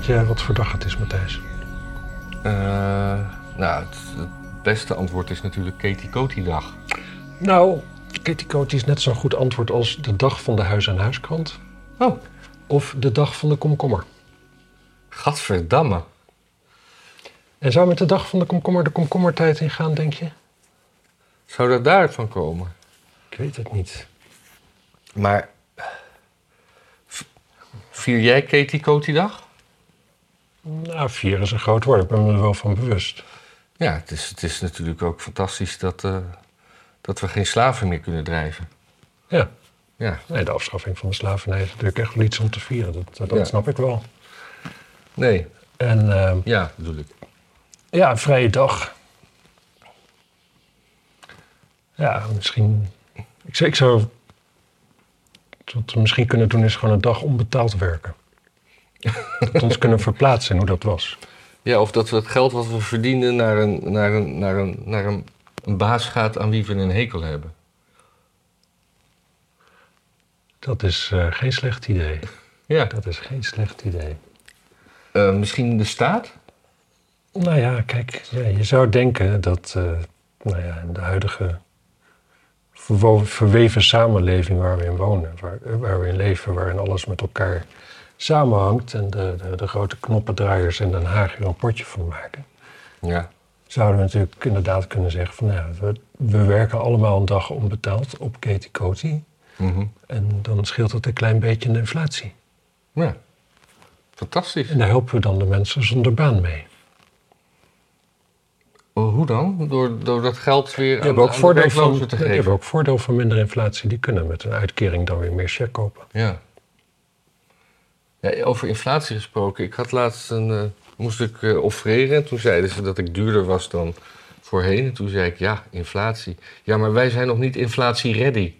wat, je, wat voor dag het is, Matthijs? Eh, nou, het, het beste antwoord is natuurlijk Katie Coty dag. Nou, Kitty Coty is net zo'n goed antwoord als de dag van de huis- en huiskrant. Oh. Of de dag van de komkommer. Gadverdamme. En zou met de dag van de komkommer de komkommertijd ingaan, denk je? Zou dat daarvan komen? Ik weet het niet. Maar vier jij Katie Coty dag? Nou, vier is een groot woord. Ik ben me er wel van bewust. Ja, het is, het is natuurlijk ook fantastisch dat, eh, dat we geen slaven meer kunnen drijven. Ja. Ja, Nee, de afschaffing van de slavernij is natuurlijk echt wel iets om te vieren. Dat, dat Ja. snap ik wel. nee, En ehm, ja, bedoel ik. ja, een vrije dag. Ja, misschien... Ik zou, ik zou... Wat we misschien kunnen doen is gewoon een dag onbetaald werken. Dat ons kunnen verplaatsen hoe dat was. Ja, of dat we het geld wat we verdienen naar een, naar een, naar een, naar een, een baas gaat aan wie we een hekel hebben. Dat is eh, geen slecht idee. Ja. Dat is geen slecht idee. Eh, misschien de staat? Nou ja, kijk, ja, je zou denken dat eh, nou ja, in de huidige verweven samenleving waar we in wonen, waar, waar we in leven, waarin alles met elkaar samenhangt en de, de, de grote knoppendraaiers in Den Haag er een potje van maken, Ja. zouden we natuurlijk inderdaad kunnen zeggen van nou ja, we, we werken allemaal een dag onbetaald op Katie Coty Mhm. en dan scheelt het een klein beetje in de inflatie. Ja. Fantastisch. En daar helpen we dan de mensen zonder baan mee. Oh, hoe dan? Door, door dat geld weer Die hebben, ook aan voordeel de van, te die geven? hebben ook voordeel van minder inflatie. Die kunnen met een uitkering dan weer meer cheque kopen. Ja. Ja. Over inflatie gesproken. Ik had laatst een... eh, moest ik offreren. En toen zeiden ze dat ik duurder was dan voorheen. En toen zei ik, ja, inflatie. Ja, maar wij zijn nog niet inflatie-ready.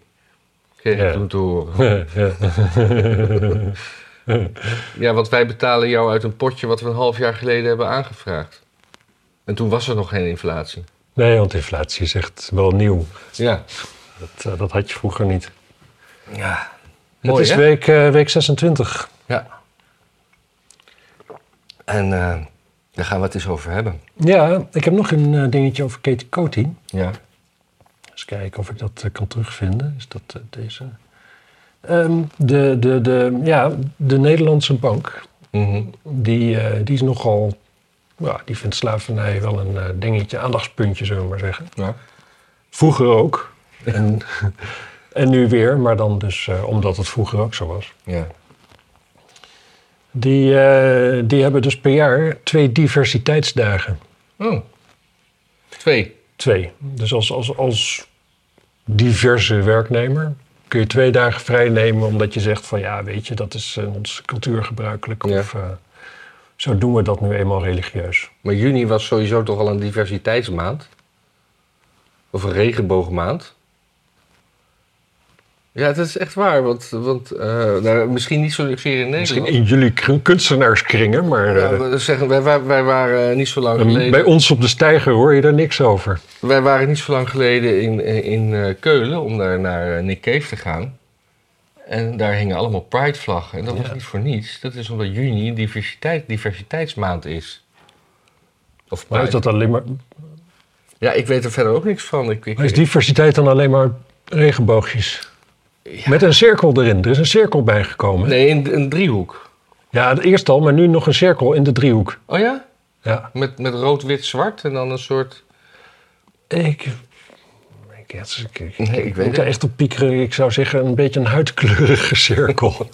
Kreeg Ja. ik toen te horen. Ja, want wij betalen jou uit een potje wat we een half jaar geleden hebben aangevraagd. En toen was er nog geen inflatie. nee, want inflatie is echt wel nieuw. Ja. Dat, eh, dat had je vroeger niet. Ja. Het is hè? week, eh, week 26. Ja. En eh, daar gaan we het eens over hebben. Ja, ik heb nog een eh, dingetje over Katie Coty. Ja. Eens kijken of ik dat kan terugvinden. Is dat deze? Ehm, de, de, de, ja, de Nederlandse bank, Mhm. die, die is nogal... Ja, die vindt slavernij wel een dingetje, aandachtspuntje, zullen we maar zeggen. ja. Vroeger ook. En, en nu weer, maar dan dus eh, omdat het vroeger ook zo was. Ja. Die, eh, die hebben dus per jaar twee diversiteitsdagen. Oh. Twee. Twee. Dus als, als, als diverse werknemer kun je twee dagen vrij nemen omdat je zegt van ja, weet je, dat is in onze cultuur gebruikelijk. Ja. Of eh, zo doen we dat nu eenmaal religieus. Maar juni was sowieso toch al een diversiteitsmaand? Of een regenboogmaand? Ja, dat is echt waar. Want, want eh, nou, misschien niet zozeer in Nederland. Misschien in jullie kr- kunstenaarskringen, maar Ja, eh, we zeggen, wij, wij, wij waren niet zo lang bij geleden... ons op de stijger hoor je daar niks over. Wij waren niet zo lang geleden in, in eh, Keulen om daar naar Nick Cave te gaan. En daar hingen allemaal Pride-vlaggen. En dat was niet voor niets. Dat is omdat juni diversiteit, diversiteitsmaand is. Of Maar is dat alleen maar Ja, ik weet er verder ook niks van. Ik, ik, Maar is diversiteit dan alleen maar regenboogjes? Ja. Met een cirkel erin. Er is een cirkel bijgekomen. Nee, een, een driehoek. Ja, eerst al, maar nu nog een cirkel in de driehoek. Oh ja? Ja. Met, met rood, wit, zwart en dan een soort... Ik... Ik, ik, ik, ik, Nee, ik ik weet moet er echt op piekeren. Ik zou zeggen een beetje een huidkleurige cirkel.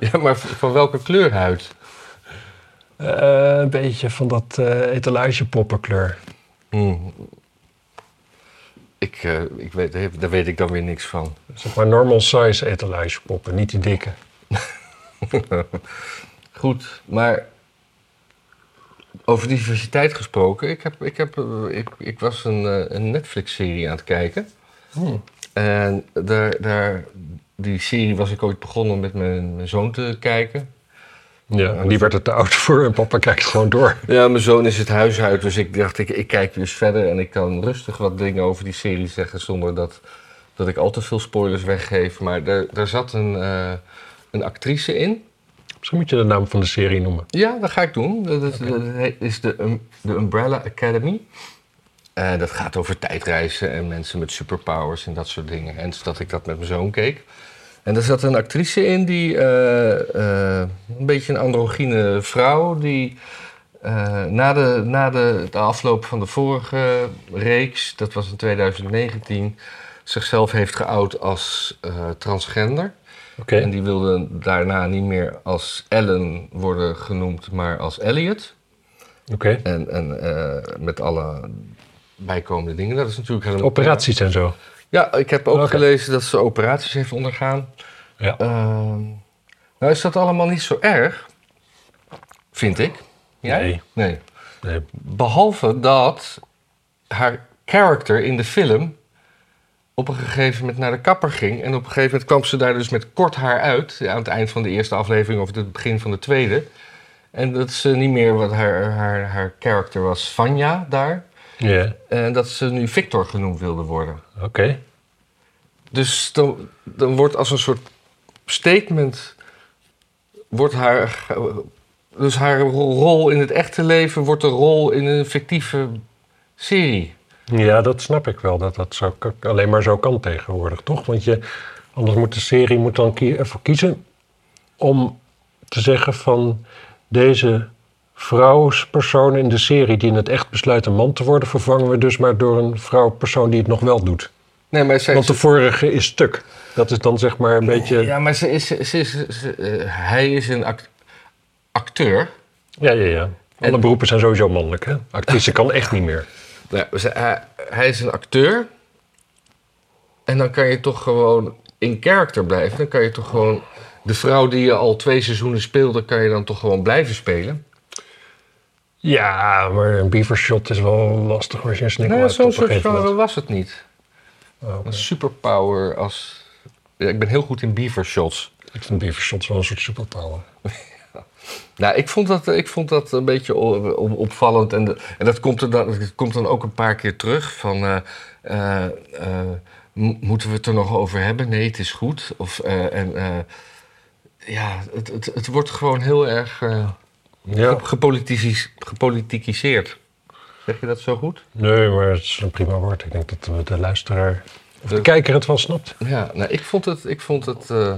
Ja, maar van welke kleur huid? Eh, een beetje van dat eh etalagepoppenkleur. Hmm. Ik, eh, ik weet, daar weet ik dan weer niks van. Zeg maar normal size etalagepoppen, niet die dikke. Goed, maar over diversiteit gesproken. Ik, heb, ik, heb, eh, ik, ik was een, eh, een Netflix-serie aan het kijken. Hmm. En daar, daar, die serie was ik ooit begonnen met mijn, mijn zoon te kijken. Ja, en die werd er te oud voor en papa kijkt gewoon door. Ja, mijn zoon is het huis uit, dus ik dacht, ik, ik kijk dus verder en ik kan rustig wat dingen over die serie zeggen zonder dat, dat ik al te veel spoilers weggeef. Maar daar, daar zat een, eh, een actrice in. Misschien moet je de naam van de serie noemen. Ja, dat ga ik doen. Dat is, dat is de, um- de Umbrella Academy. Eh, dat gaat over tijdreizen en mensen met superpowers en dat soort dingen. En dat ik dat met mijn zoon keek. En er zat een actrice in die eh, eh, een beetje een androgyne vrouw die eh, na, de, na de, de afloop van de vorige reeks, dat was in 2019, zichzelf heeft geout als transgender. Oké. En die wilde daarna niet meer als Ellen worden genoemd, maar als Elliot. Oké. En, en met alle bijkomende dingen. Dat is natuurlijk helemaal... Operaties en zo. Ja, ik heb ook gelezen dat ze operaties heeft ondergaan. Ja. Ehm, nou is dat allemaal niet zo erg, vind ik. Jij? Nee. Nee. Nee. Behalve dat haar character in de film op een gegeven moment naar de kapper ging. En op een gegeven moment kwam ze daar dus met kort haar uit. ja, Aan het eind van de eerste aflevering of het begin van de tweede. En dat ze niet meer wat haar, haar, haar character was, Vanja daar. Ja. En dat ze nu Victor genoemd wilde worden. Oké. Dus dan, dan wordt als een soort statement... Wordt haar, dus haar rol in het echte leven wordt een rol in een fictieve serie. Ja, dat snap ik wel. Dat dat zo, alleen maar zo kan tegenwoordig, toch? Want je, anders moet de serie moet dan ervoor kiezen om te zeggen van deze vrouwspersoon in de serie die in het echt besluit een man te worden, vervangen we dus maar door een vrouwpersoon die het nog wel doet. Nee, maar zij, Want de vorige is stuk. Dat is dan zeg maar een beetje. ja, maar ze is, ze is, ze- eh, hij is een act- acteur. Ja, ja, ja. Alle En- beroepen zijn sowieso mannelijk, hè? Actrice kan echt niet meer. Nou, hij, hij is een acteur. En dan kan je toch gewoon in character blijven. Dan kan je toch gewoon de vrouw die je al twee seizoenen speelde, kan je dan toch gewoon blijven spelen. Ja, maar een beavershot is wel lastig als je een snikkel Nee, hebt zo'n soort genre was het niet. Oh. Een superpower als... Ja, ik ben heel goed in beaver shots. Ik vind beavershots wel een soort superpower. Nou, ik vond dat, ik vond dat een beetje opvallend. En, de- en dat, komt er dan, dat komt dan ook een paar keer terug. Van, eh, eh, eh, mo- moeten we het er nog over hebben? Nee, het is goed. Of, en, ja, het, het, het wordt gewoon heel erg Ja, gepolitikiseerd. Zeg je dat zo goed? nee, maar het is een prima woord. Ik denk dat de, luisteraar of de De- kijker het wel snapt. Ja, nou, ik vond het... Ik, vond het eh,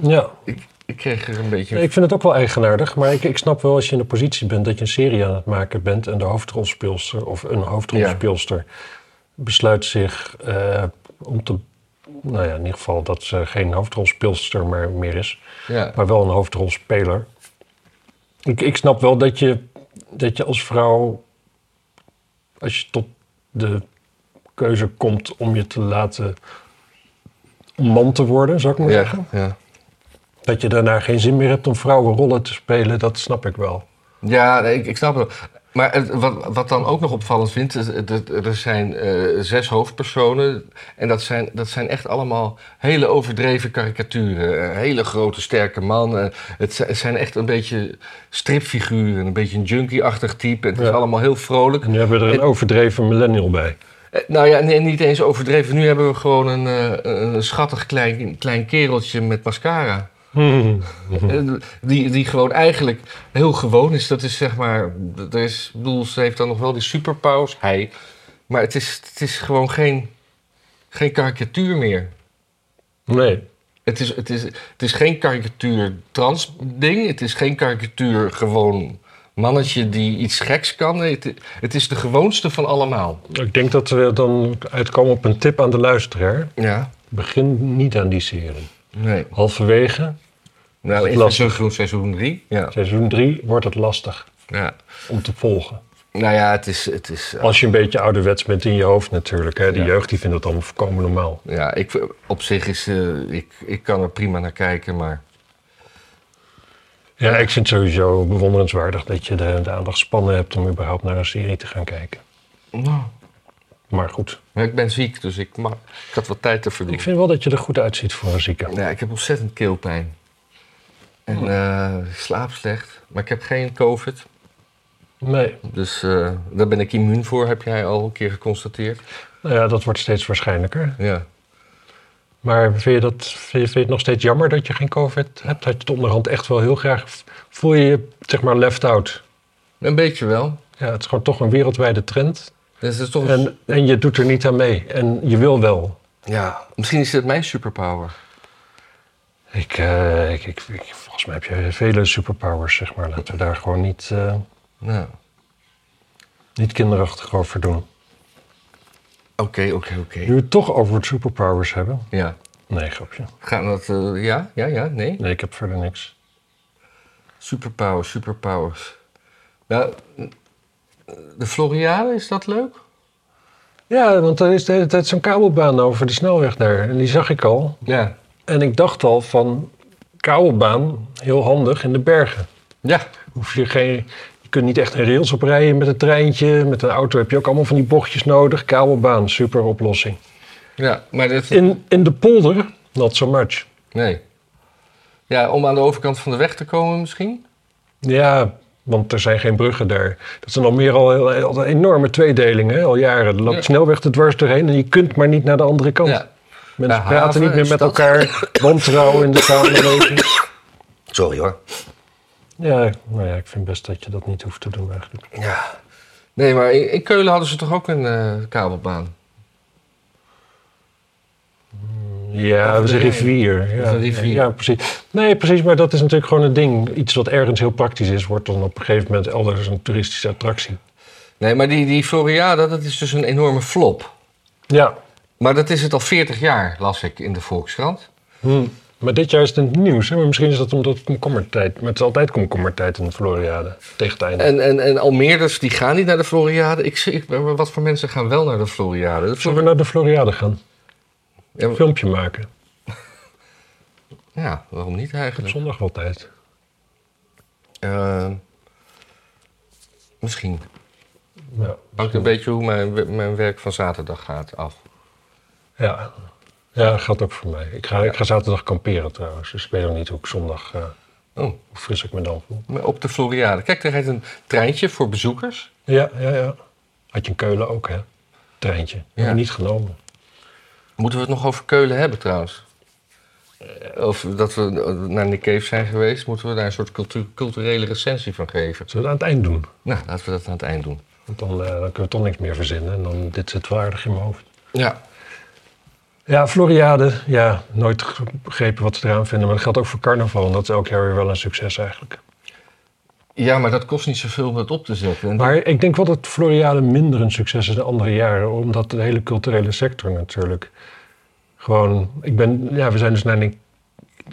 Ja, ik, ik kreeg er een beetje... ik vind het ook wel eigenaardig. Maar ik, ik snap wel als je in de positie bent dat je een serie aan het maken bent... en de hoofdrolspeelster of een hoofdrolspeelster besluit zich eh, om te... Nou ja, in ieder geval dat ze geen hoofdrolspeelster meer is... ja. maar wel een hoofdrolspeler. Ik, ik snap wel dat je, dat je als vrouw, als je tot de keuze komt om je te laten om man te worden, zou ik maar Ja, zeggen. ja. Dat je daarna geen zin meer hebt om vrouwenrollen te spelen, dat snap ik wel. Ja, nee, ik, ik snap het. Maar wat, wat dan ook nog opvallend vindt, er zijn eh, zes hoofdpersonen. En dat zijn, dat zijn echt allemaal hele overdreven karikaturen. Een hele grote, sterke man. Eh, het, zi- het zijn echt een beetje stripfiguren. Een beetje een junkie-achtig type. Het is allemaal heel vrolijk. En nu hebben we er een En- overdreven millennial bij. Eh, Nou ja, nee, niet eens overdreven. Nu hebben we gewoon een, eh, een schattig klein, klein kereltje met mascara. Hmm. Die, die gewoon eigenlijk heel gewoon is. Dat is zeg maar. Er is, bedoel, ze heeft dan nog wel die superpowers. Hij. Maar het is, het is gewoon geen, geen karikatuur meer. Nee, Het is, het, is, het is geen karikatuur trans ding. Het is geen karikatuur gewoon mannetje die iets geks kan. Het, het is de gewoonste van allemaal. ik denk dat we dan uitkomen op een tip aan de luisteraar. Ja. Begin niet aan die serie. Nee. Halverwege, Nou, in seizoen, seizoen drie. Ja. seizoen 3, wordt het lastig ja. om te volgen. Nou ja, het is. Het is eh, Als je een beetje ouderwets bent in je hoofd natuurlijk. Hè? De Ja. jeugd die vindt het allemaal volkomen normaal. Ja, ik, op zich is. eh, ik, ik kan er prima naar kijken, maar. Ja, ik vind het sowieso bewonderenswaardig dat je de, de aandachtspannen hebt om überhaupt naar een serie te gaan kijken. Nou, Maar goed, ik ben ziek, dus ik, mag, ik had wat tijd te verdoen. ik vind wel dat je er goed uitziet voor een zieke. Ja, ik heb ontzettend keelpijn. En eh, ik slaap slecht. Maar ik heb geen COVID. Nee, Dus eh, daar ben ik immuun voor, heb jij al een keer geconstateerd. nou ja, dat wordt steeds waarschijnlijker. Ja. Maar vind je, dat, vind, je, vind je het nog steeds jammer dat je geen COVID hebt? Had je het onderhand echt wel heel graag... Voel je je, zeg maar, left out? Een beetje wel. Ja, het is gewoon toch een wereldwijde trend. Dus is toch... En, en je doet er niet aan mee. En je wil wel. Ja, misschien is het mijn superpower. Ik, eh, ik, ik, ik- volgens mij heb je vele superpowers, zeg maar. Laten we daar gewoon niet, eh, Nou, niet kinderachtig over doen. oké, oké, oké. Nu we het toch over het superpowers hebben. Ja. Nee, grapje. Gaan we dat... eh, ja, ja, ja, nee. Nee, ik heb verder niks. Superpowers, superpowers. Nou, de Floriade, is dat leuk? Ja, want er is de hele tijd zo'n kabelbaan over de snelweg daar. En die zag ik al. Ja. En ik dacht al van kabelbaan, heel handig in de bergen. Ja. Hoef je geen... Je kunt niet echt een rails oprijden met een treintje. Met een auto heb je ook allemaal van die bochtjes nodig. Kabelbaan, super oplossing. Ja, maar dat... In, in de polder, not so much. Nee. Ja, om aan de overkant van de weg te komen misschien? Ja, want er zijn geen bruggen daar. Dat zijn al meer al, al een enorme tweedelingen, hè, al jaren. Er loopt Ja. snelweg er dwars doorheen en je kunt maar niet naar de andere kant. Ja. Mensen Ja, praten haven niet meer met elkaar. Wantrouwen in de samenleving. Sorry hoor. Ja, nou ja, ik vind best dat je dat niet hoeft te doen eigenlijk. Ja. Nee, maar in, in Keulen hadden ze toch ook een eh, kabelbaan? Ja, Of dat de- rivier. Ja, rivier. ja, precies. Nee, precies, maar dat is natuurlijk gewoon een ding. Iets wat ergens heel praktisch is, wordt dan op een gegeven moment elders een toeristische attractie. Nee, maar die, die Floriade, dat is dus een enorme flop. Ja, Maar dat is het al 40 jaar, las ik in de Volkskrant. hm. maar dit jaar is het in het nieuws. Hè? Maar misschien is dat omdat het komkommertijd... Maar het is altijd komkommertijd in de Floriade, tegen het einde. En, en, en Almeerders, die gaan niet naar de Floriade. Ik, ik, wat voor mensen gaan wel naar de Floriade? De Zullen we naar de Floriade gaan? Ja, Een filmpje maken. ja, waarom niet Op eigenlijk? zondag wel tijd. Eh, misschien. Ja, Hangt een beetje hoe mijn, mijn werk van zaterdag gaat af. Ja. ja dat geldt ook voor mij. Ik ga, ik ga zaterdag kamperen trouwens. Dus ik weet nog niet hoe ik zondag... eh, Oh, hoe fris ik me dan voel. maar op de Floriade. Kijk, er rijdt een treintje voor bezoekers. Ja, ja, ja. Had je in Keulen ook, hè? Treintje. Hebben Ja. we niet genomen. Moeten we het nog over Keulen hebben trouwens? Eh, Of dat we naar Nick Cave zijn geweest, moeten we daar een soort cultu- culturele recensie van geven. Zullen we het aan het eind doen? Nou, laten we dat aan het eind doen. Want dan, eh, dan kunnen we toch niks meer verzinnen. En dan, dit zit wel aardig in mijn hoofd. Ja. Ja, Floriade. Ja, nooit begrepen wat ze eraan vinden. Maar dat geldt ook voor carnaval. En dat is elk jaar weer wel een succes eigenlijk. ja, maar dat kost niet zoveel om het op te zetten. En Maar ik denk wel dat Floriade minder een succes is dan andere jaren. Omdat de hele culturele sector natuurlijk gewoon... Ik ben, ja, we zijn dus naar Nick,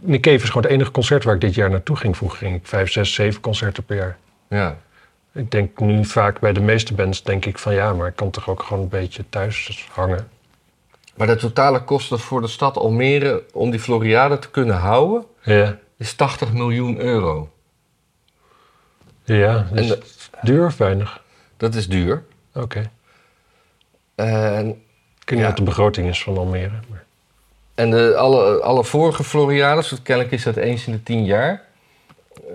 Nick Cave is gewoon het enige concert waar ik dit jaar naartoe ging. Vroeger ging ik vijf, zes, zeven concerten per jaar. Ja. Ik denk nu vaak bij de meeste bands denk ik van ja, maar ik kan toch ook gewoon een beetje thuis hangen. Maar de totale kosten voor de stad Almere om die Floriade te kunnen houden, Ja, is 80 miljoen euro. ja En de- duur of weinig? Dat is duur. Oké. En, Ik weet niet Ja. wat de begroting is van Almere. Maar... en de, alle, alle vorige Floriades, kennelijk is dat eens in de 10 jaar.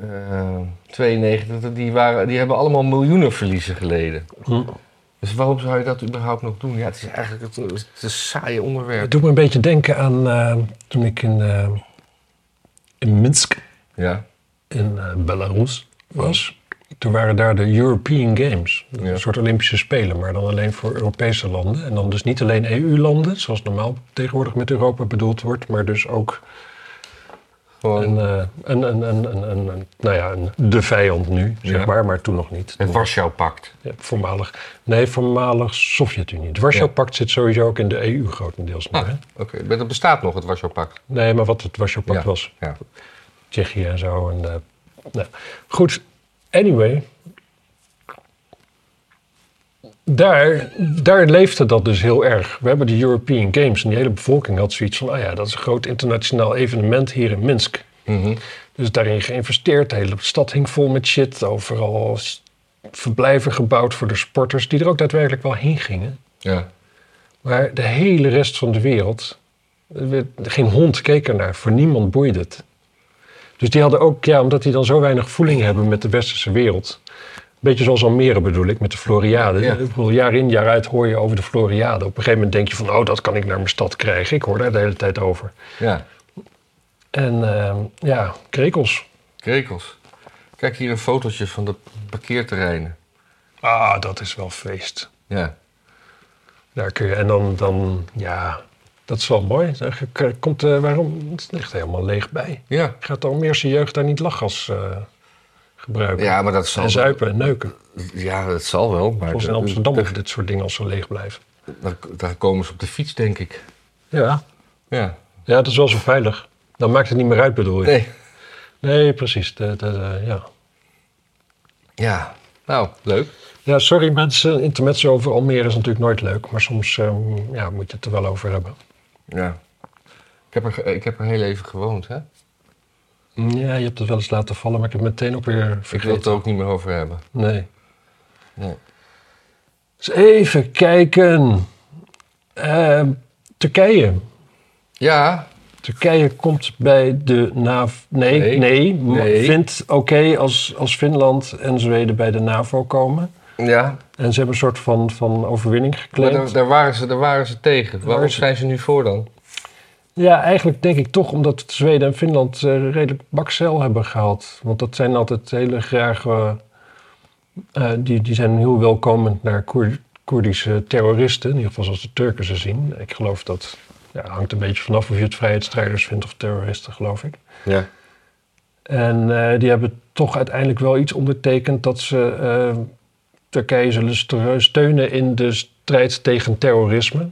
eh 92, die, waren, die hebben allemaal miljoenen verliezen geleden. Hm. Dus waarom zou je dat überhaupt nog doen? Ja, het is eigenlijk het, het is een saaie onderwerp. Het doet me een beetje denken aan eh, toen ik in, eh, in Minsk Ja. in eh, Belarus was. Toen waren daar de European Games. Ja. Een soort Olympische Spelen, maar dan alleen voor Europese landen. En dan dus niet alleen EU-landen, zoals normaal tegenwoordig met Europa bedoeld wordt, maar dus ook Gewoon een, eh, een, een, een, een, nou ja, een, de vijand nu, zeg Ja. maar, maar toen nog niet. het Warschau-pact. Ja, voormalig, nee, voormalig Sovjet-Unie. Het Warschau-pact zit sowieso ook in de EU grotendeels. Ah, oké. Maar dat bestaat nog, het Warschau-pact. Nee, maar wat het Warschau-pact was. Ja. Tsjechië en zo. En, eh, nou. Goed, anyway. Daar, daar leefde dat dus heel erg. We hebben de European Games en die hele bevolking had zoiets van... ah ja, dat is een groot internationaal evenement hier in Minsk. Mhm. Dus daarin geïnvesteerd. De hele stad hing vol met shit. Overal verblijven gebouwd voor de sporters... die er ook daadwerkelijk wel heen gingen. Ja. Maar de hele rest van de wereld, er geen hond keek ernaar, voor niemand boeide het. Dus die hadden ook, ja, omdat die dan zo weinig voeling hebben met de westerse wereld, Beetje zoals Almere bedoel ik, met de Floriade. Ja. Ik bedoel, jaar in, jaar uit hoor je over de Floriade. Op een gegeven moment denk je van, oh, dat kan ik naar mijn stad krijgen. Ik hoor daar de hele tijd over. Ja, En ehm, ja, krekels. krekels. Kijk hier een fotootje van de parkeerterreinen. Ah, dat is wel feest. Ja, Daar kun je, en dan, dan, ja, dat is wel mooi. Komt, eh, waarom, het ligt helemaal leeg bij. ja. Gaat de Almeerse jeugd daar niet lachgas eh, gebruiken? ja maar dat zal en zuipen en neuken. Ja, dat zal wel. Maar Zoals in Amsterdam of dit soort dingen als ze leeg blijven. daar, daar komen ze op de fiets, denk ik. Ja. Ja. Ja, dat is wel zo veilig. Dan maakt het niet meer uit, bedoel je? Nee. Nee, precies. De, de, de- ja. Ja, nou, leuk. ja, sorry mensen. Intermezzo over Almere is natuurlijk nooit leuk. Maar soms ehm, ja, moet je het er wel over hebben. Ja. Ik heb er, ik heb er heel even gewoond, hè? Ja, je hebt het wel eens laten vallen, maar ik heb het meteen ook weer Ik wil het vergeten. er ook niet meer over hebben. Nee. Nee. Dus even kijken. Ehm, Turkije. Ja, Turkije komt bij de NAVO. Nee, Nee. nee. Nee. Vindt oké als, als Finland en Zweden bij de NAVO komen. ja. En ze hebben een soort van, van overwinning Maar geclaimd. daar, daar, waren ze, daar waren ze tegen. Waarom zijn ze nu voor dan? Ja, eigenlijk denk ik toch omdat Zweden en Finland eh, redelijk bakcel hebben gehad. Want dat zijn altijd hele graag... eh, eh, die, die zijn heel welkomend naar Koer- Koerdische terroristen. In ieder geval zoals de Turken ze zien. Ik geloof dat... Ja, hangt een beetje vanaf of je het vrijheidsstrijders vindt of terroristen, geloof ik. Ja. En die hebben toch uiteindelijk wel iets ondertekend dat ze Turkije zullen st- steunen in de strijd tegen terrorisme.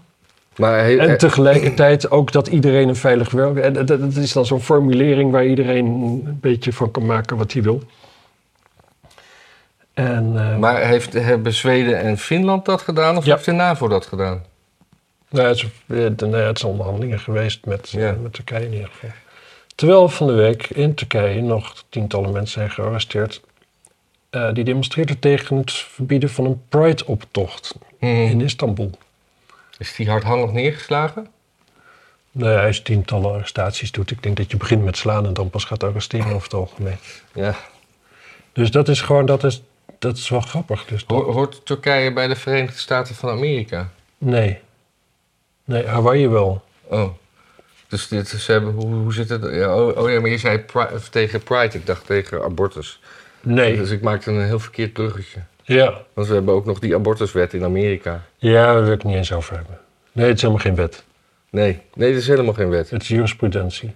Maar En tegelijkertijd ook dat iedereen een veilig werk. En dat, dat is dan zo'n formulering waar iedereen een beetje van kan maken wat hij wil. En eh, maar heeft, hebben Zweden en Finland dat gedaan of Ja. heeft de NAVO dat gedaan? nou, het, is, de- nou ja, het zijn onderhandelingen geweest met, eh, Ja. met Turkije in ieder geval. Terwijl van de week in Turkije nog tientallen mensen zijn gearresteerd. eh, die demonstreerden tegen het verbieden van een Pride-optocht in Istanbul. Is die hardhandig neergeslagen? Nou ja, als je tientallen arrestaties doet, ik denk dat je begint met slaan en dan pas gaat arresteren over het algemeen. Ja. Dus dat is gewoon, dat is, dat is wel grappig. Dus dat- Ho- hoort Turkije bij de Verenigde Staten van Amerika? nee. Nee, Hawaii wel. Oh. Dus dit, ze hebben, hoe, hoe zit het? Ja, oh, oh ja, maar je zei pri- tegen Pride, ik dacht tegen abortus. Nee. Dus ik maakte een heel verkeerd bruggetje. Ja. Want we hebben ook nog die abortuswet in Amerika. Ja, daar wil ik het niet eens over hebben. Nee, het is helemaal geen wet. Nee, nee, dat is helemaal geen wet. Het is jurisprudentie.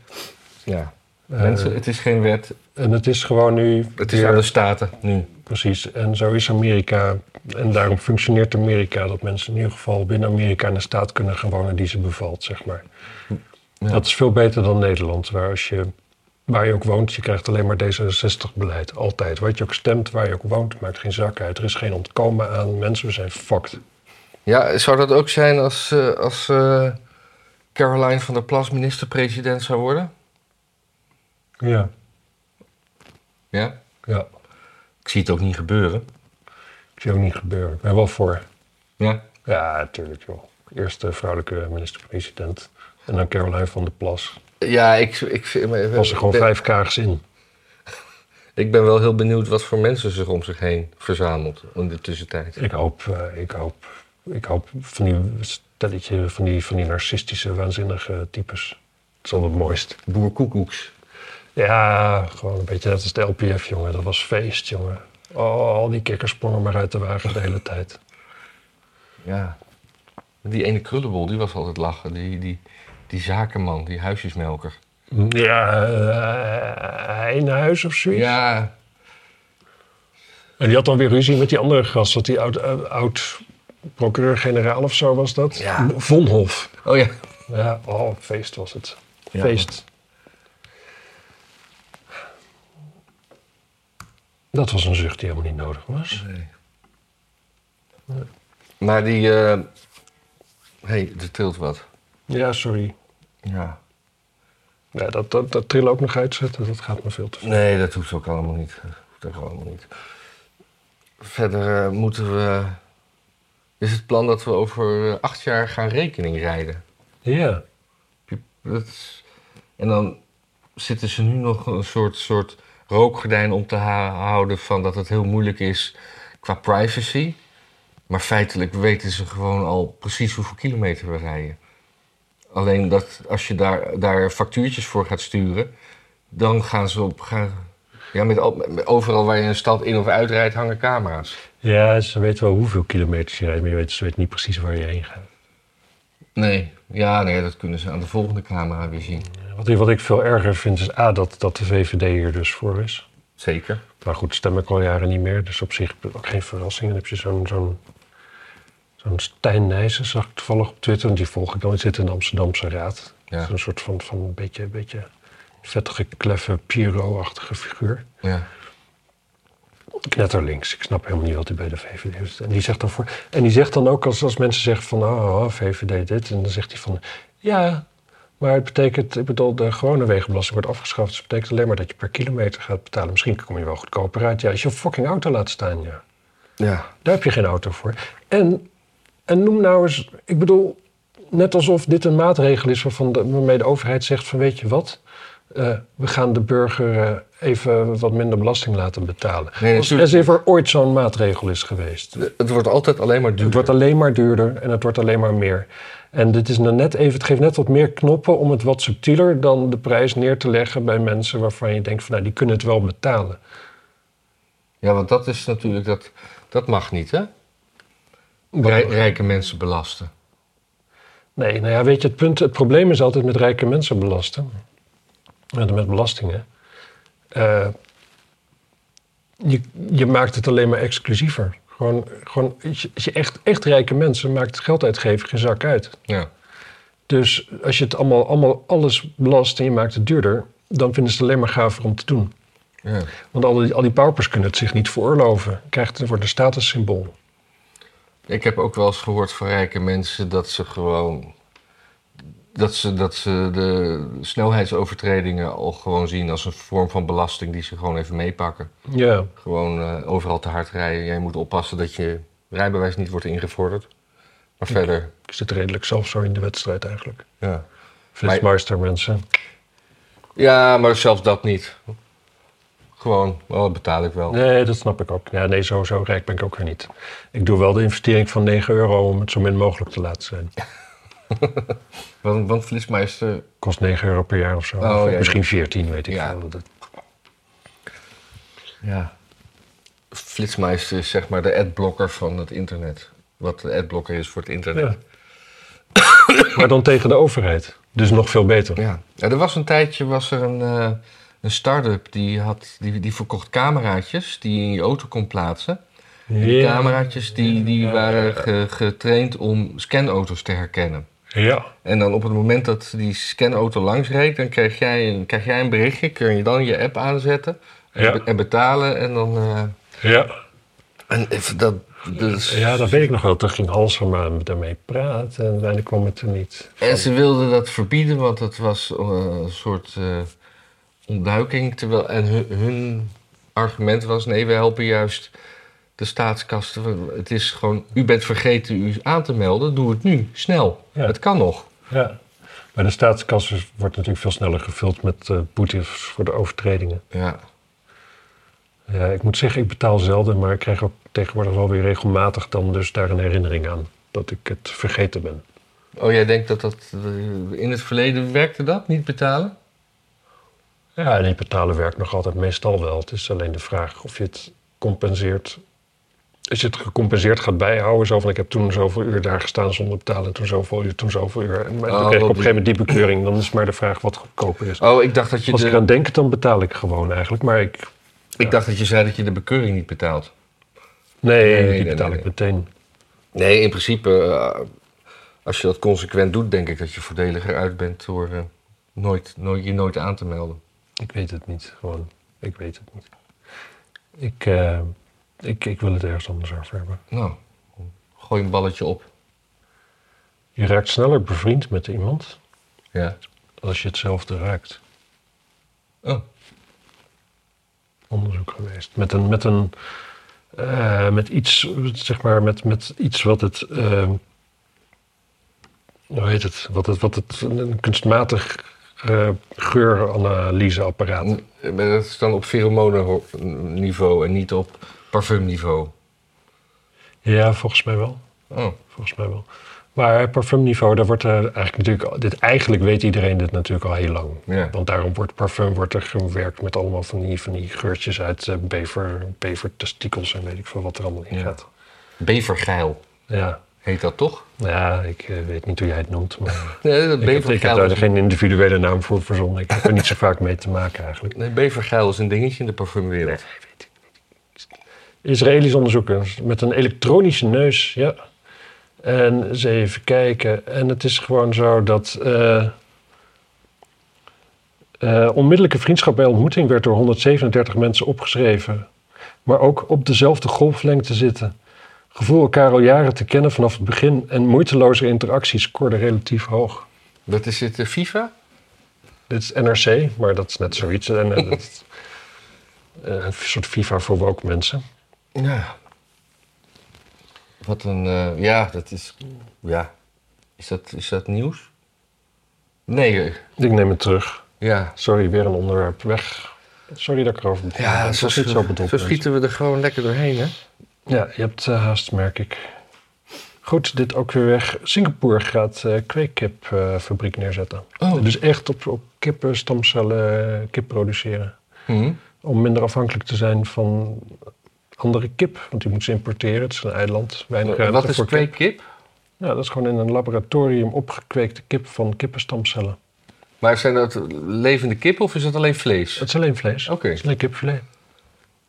Ja. Eh, Mensen, het is geen wet. En het is gewoon nu... Het is weer- aan de staten nu. Precies. En zo is Amerika. En daarom functioneert Amerika. Dat mensen in ieder geval binnen Amerika in een staat kunnen gaan wonen die ze bevalt, zeg maar. Ja. Dat is veel beter dan Nederland. Waar als je... Waar je ook woont, je krijgt alleen maar D66-beleid. Altijd. Wat je ook stemt, waar je ook woont, maakt geen zak uit. Er is geen ontkomen aan. Mensen we zijn fucked. Ja, zou dat ook zijn als, eh, als eh, Caroline van der Plas minister-president zou worden? Ja. Ja. Ja. Ik zie het ook niet gebeuren. Ik zie ook niet gebeuren. Ik ben wel voor. Ja. Ja, natuurlijk joh. Eerst de vrouwelijke minister-president. En dan Caroline van der Plas. Ja, ik, ik, vind- Was er gewoon vijf kaags in. ik ben wel heel benieuwd wat voor mensen zich om zich heen verzamelt in de tussentijd. Ik hoop, eh, ik hoop, ik hoop van die stelletje, van die, van die narcistische, waanzinnige types. Dat is wel het mooist. Boerkoekoeks. Ja, gewoon een beetje net als de LPF, jongen. Dat was feest, jongen. Oh, al die kikkers sprongen maar uit de wagen de hele tijd. Ja. Die ene krullenbol, die was altijd lachen. Die, die, die zakenman, die huisjesmelker. Ja, uh, Heinhuis of zoiets. Ja, En die had dan weer ruzie met die andere gast. Dat die oud, oud, oud procureur-generaal of zo was dat. Ja. Vonhof. oh ja. Ja, oh, feest was het. Ja. Feest. Dat was een zucht die helemaal niet nodig was. Maar die... eh hey, er trilt wat. Ja, sorry. Ja. Ja, dat, dat, dat trillen ook nog uitzetten, dat gaat me veel te veel. Nee, dat hoeft ook allemaal niet. Dat hoeft ook allemaal niet. Verder eh, moeten we... Is het plan dat we over eh, acht jaar gaan rekening rijden? Ja. Dat is- En dan zitten ze nu nog een soort, soort rookgordijn om te houden van dat het heel moeilijk is qua privacy. Maar feitelijk weten ze gewoon al precies hoeveel kilometer we rijden. Alleen dat als je daar, daar factuurtjes voor gaat sturen, dan gaan ze op. Gaan, ja, met, al- met- overal waar je een stad in of uitrijdt hangen camera's. Ja, ze weten wel hoeveel kilometers je rijdt, maar je weet, ze weten niet precies waar je heen gaat. Nee, ja, nee, dat kunnen ze aan de volgende camera weer zien. Wat, ik- wat ik veel erger vind is A, dat, dat de VVD hier dus voor is. Zeker. Maar goed, stem ik al jaren niet meer, dus op zich ook geen verrassing. Dan heb je zo'n zo'n zo'n Stijn Nijssen, zag ik toevallig op Twitter, want die volg ik dan. Die zit in de Amsterdamse Raad. Ja. Zo'n soort van, van een beetje, beetje vettige, kleffe, Piro-achtige figuur. Ja. Knetterlinks. Ik snap helemaal niet wat hij bij de VVD is. En die zegt dan, voor, en die zegt dan ook als, als mensen zeggen van, oh, oh, VVD dit. En dan zegt hij van, ja, maar het betekent, ik bedoel, de gewone wegenbelasting wordt afgeschaft. Dus het betekent alleen maar dat je per kilometer gaat betalen. Misschien kom je wel goedkoper uit. Ja, als je een fucking auto laat staan, ja. Ja. Daar heb je geen auto voor. En, en noem nou eens, ik bedoel, net alsof dit een maatregel is waarvan de, waarmee de overheid zegt van weet je wat, Eh, we gaan de burger eh, even wat minder belasting laten betalen. Nee, Als, als er ooit zo'n maatregel is geweest. Het wordt altijd alleen maar duurder. Het wordt alleen maar duurder en het wordt alleen maar meer. En dit is nou net even, het geeft net wat meer knoppen om het wat subtieler dan de prijs neer te leggen bij mensen waarvan je denkt van nou die kunnen het wel betalen. Ja, want dat is natuurlijk, dat, dat mag niet, hè? Rij- rijke mensen belasten. Nee, nou ja, weet je, het, punt, het probleem is altijd met rijke mensen belasten. Met, met belastingen. Eh, je, je maakt het alleen maar exclusiever. Gewoon, gewoon als je, als je echt, echt rijke mensen maakt het geld uitgeven geen zak uit. Ja. Dus als je het allemaal, allemaal alles belast en je maakt het duurder, dan vinden ze het alleen maar gaver om te doen. ja. Want al die, al die paupers kunnen het zich niet veroorloven. Krijgt het wordt een statussymbool. Ik heb ook wel eens gehoord van rijke mensen dat ze gewoon. Dat ze, dat ze de snelheidsovertredingen al gewoon zien als een vorm van belasting die ze gewoon even meepakken. Ja, Gewoon eh, overal te hard rijden. Jij moet oppassen dat je rijbewijs niet wordt ingevorderd. Maar verder, ik zit redelijk zelf zo in de wedstrijd eigenlijk. ja. Flitsmeister mensen. Ja, maar zelfs dat niet. Gewoon, wel, dat betaal ik wel. Nee, dat snap ik ook. Ja, nee, zo, zo rijk ben ik ook weer niet. Ik doe wel de investering van 9 euro om het zo min mogelijk te laten zijn. Want, want Flitsmeister, Kost 9 euro per jaar of zo. Oh, Of ja, misschien 14, weet ik Ja. veel. Dat- ja. Flitsmeister is zeg maar de adblocker van het internet. Wat de adblocker is voor het internet. Ja. maar dan tegen de overheid. Dus nog veel beter. Ja. Ja, er was een tijdje was er een, eh, een start-up die, had, die, die verkocht cameraatjes die je in je auto kon plaatsen. En die cameraatjes die, die waren ge- getraind om scanauto's te herkennen. Ja. En dan op het moment dat die scanauto langs reed, dan krijg jij een, krijg jij een berichtje. Kun je dan je app aanzetten en, Ja. be- en betalen. En dan. eh, Ja. en dat, dus, ja, dat weet ik nog wel. Toen ging Halsema daarmee praten en uiteindelijk kwam het er niet. van. En ze wilden dat verbieden, want het was eh, een soort eh, ontduiking. Terwijl, en hun, hun argument was: nee, we helpen juist de staatskasten. Het is gewoon, u bent vergeten u aan te melden, doe het nu, snel. Ja. Het kan nog. Ja. Maar de staatskas wordt natuurlijk veel sneller gevuld met eh boetes voor de overtredingen. Ja. Ja, ik moet zeggen, ik betaal zelden, maar ik krijg ook tegenwoordig wel weer regelmatig dan dus daar een herinnering aan. Dat ik het vergeten ben. Oh, jij denkt dat dat eh, in het verleden werkte dat, niet betalen? Ja, en die betalen werkt nog altijd meestal wel. Het is alleen de vraag of je het compenseert. Als je het gecompenseerd gaat bijhouden, zo van ik heb toen zoveel uur daar gestaan zonder betalen, en toen zoveel uur, toen zoveel uur. En maar Oh, dan krijg ik op een gegeven moment die bekeuring. Dan is maar de vraag wat goedkoper is. Oh, ik dacht dat je, Als ik aan denk, dan betaal ik gewoon eigenlijk. Maar ik, ik dacht dat je zei dat je de bekeuring niet betaalt. nee, Nee, die betaal nee, ik meteen. Nee, in principe, eh, als je dat consequent doet, denk ik dat je voordeliger uit bent door eh, nooit, nooit, je nooit aan te melden. Ik weet het niet, gewoon. Ik weet het niet. Ik, eh, ik, ik wil het ergens anders over hebben. Nou, gooi een balletje op. Je raakt sneller bevriend met iemand Ja. als je hetzelfde raakt. Oh, Onderzoek geweest. Met een, met een, eh, met iets, zeg maar, met, met iets wat het, eh, hoe heet het, wat het, wat het, een kunstmatig eh, geuranalyseapparaat. maar dat is dan op pheromonenniveau en niet op parfumniveau. Ja, volgens mij wel. Oh, Volgens mij wel. Maar parfumniveau, daar wordt er eigenlijk natuurlijk... Dit, eigenlijk weet iedereen dit natuurlijk al heel lang. ja. Want daarom wordt parfum wordt er gewerkt met allemaal van die, van die geurtjes uit eh, bever, bevertestikels en weet ik veel wat er allemaal in Ja. gaat. Bevergeil Ja, heet dat toch? ja ik eh, weet niet hoe jij het noemt, maar Nee, dat ik, heb, ik heb daar is, geen individuele naam voor verzonnen. Ik heb er niet zo vaak mee te maken eigenlijk. nee, bevergeil is een dingetje in de parfumwereld. Israëlisch onderzoekers met een elektronische neus, ja. En eens even kijken. En het is gewoon zo dat... eh, eh, onmiddellijke vriendschap bij ontmoeting werd door 137 mensen opgeschreven. Maar ook op dezelfde golflengte zitten. Gevoel elkaar al jaren te kennen vanaf het begin. En moeiteloze interacties scoorden relatief hoog. Dat is het eh, FIFA? Dit is NRC, maar dat is net zoiets. En, eh, dat eh, een soort FIFA voor woke mensen. Ja. Wat een, ja, dat is, ja. Is dat, is dat nieuws? Nee, Ik neem het terug. ja. Sorry, weer een onderwerp weg. Sorry dat ik erover begon. Ja, zo, zo schieten we er gewoon lekker doorheen, hè? Ja, je hebt eh, haast, merk ik. Goed, dit ook weer weg. Singapore gaat eh kweekkipfabriek neerzetten. Oh. Dus echt op, op kippen, stamcellen, eh, kip produceren. Hm. Om minder afhankelijk te zijn van andere kip. Want die moeten ze importeren. Het is een eiland. Weinig ruimte Wat is kip. kweekkip? Ja, dat is gewoon in een laboratorium opgekweekte kip van kippenstamcellen. Maar zijn dat levende kip of is dat alleen vlees? Het is alleen vlees. Oké. Het is alleen kipfilet.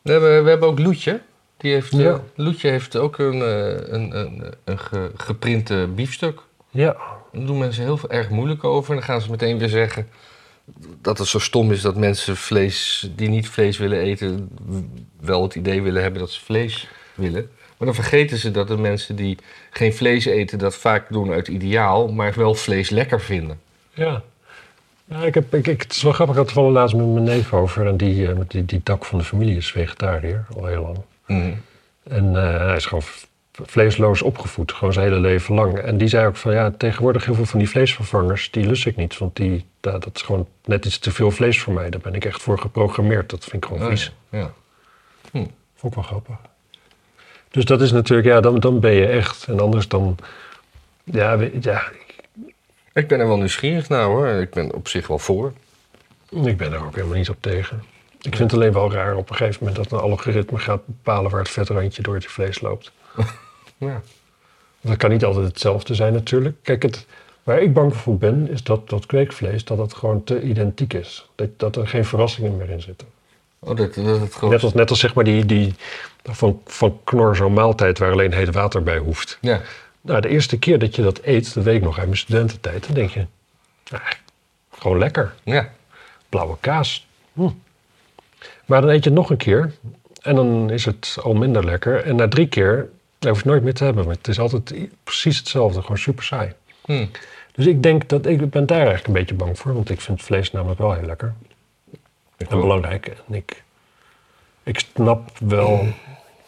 We hebben, we hebben ook Loetje. Die heeft, eh, Ja. Loetje heeft ook een, eh, een, een, een ge- geprinte biefstuk. Ja, Daar doen mensen heel veel, erg moeilijk over. En dan gaan ze meteen weer zeggen dat het zo stom is dat mensen vlees die niet vlees willen eten, wel het idee willen hebben dat ze vlees willen. Maar dan vergeten ze dat de mensen die geen vlees eten dat vaak doen uit ideaal, maar wel vlees lekker vinden. Ja. ja ik heb, ik, ik, het is wel grappig, ik had het toevallig laatst met mijn neef over. En die, eh, met die, die tak van de familie is vegetariër, al heel lang. En eh, hij is gewoon vleesloos opgevoed, gewoon zijn hele leven lang. En die zei ook van, ja, tegenwoordig heel veel van die vleesvervangers, die lust ik niet. Want die, dat is gewoon net iets te veel vlees voor mij. Daar ben ik echt voor geprogrammeerd. Dat vind ik gewoon Oh, vies. ja. Vond ik wel grappig. Dus dat is natuurlijk, ja, dan, dan ben je echt. En anders dan, ja, ja, Ik ben er wel nieuwsgierig naar hoor. Ik ben op zich wel voor. Ik ben er ook helemaal niet op tegen. Ik vind het alleen wel raar op een gegeven moment dat een algoritme gaat bepalen waar het vetrandje door het vlees loopt. Ja. Dat kan niet altijd hetzelfde zijn natuurlijk. Kijk, het, waar ik bang voor ben is dat dat kweekvlees dat het gewoon te identiek is. Dat, dat er geen verrassingen meer in zitten. Oh, dat, dat. Net als, net als zeg maar die, die van, van Knor zo'n maaltijd waar alleen heet water bij hoeft. Ja. Nou, de eerste keer dat je dat eet, dat weet ik nog uit mijn studententijd, dan denk je, ah, gewoon lekker. Ja. blauwe kaas. Hm. Maar dan eet je het nog een keer en dan is het al minder lekker. En na drie keer hoef je het nooit meer te hebben. Maar het is altijd precies hetzelfde, gewoon super saai. Hm. Dus ik denk dat ik ben daar eigenlijk een beetje bang voor. Want ik vind vlees namelijk wel heel lekker Ik en ook. belangrijk. En ik, ik snap wel...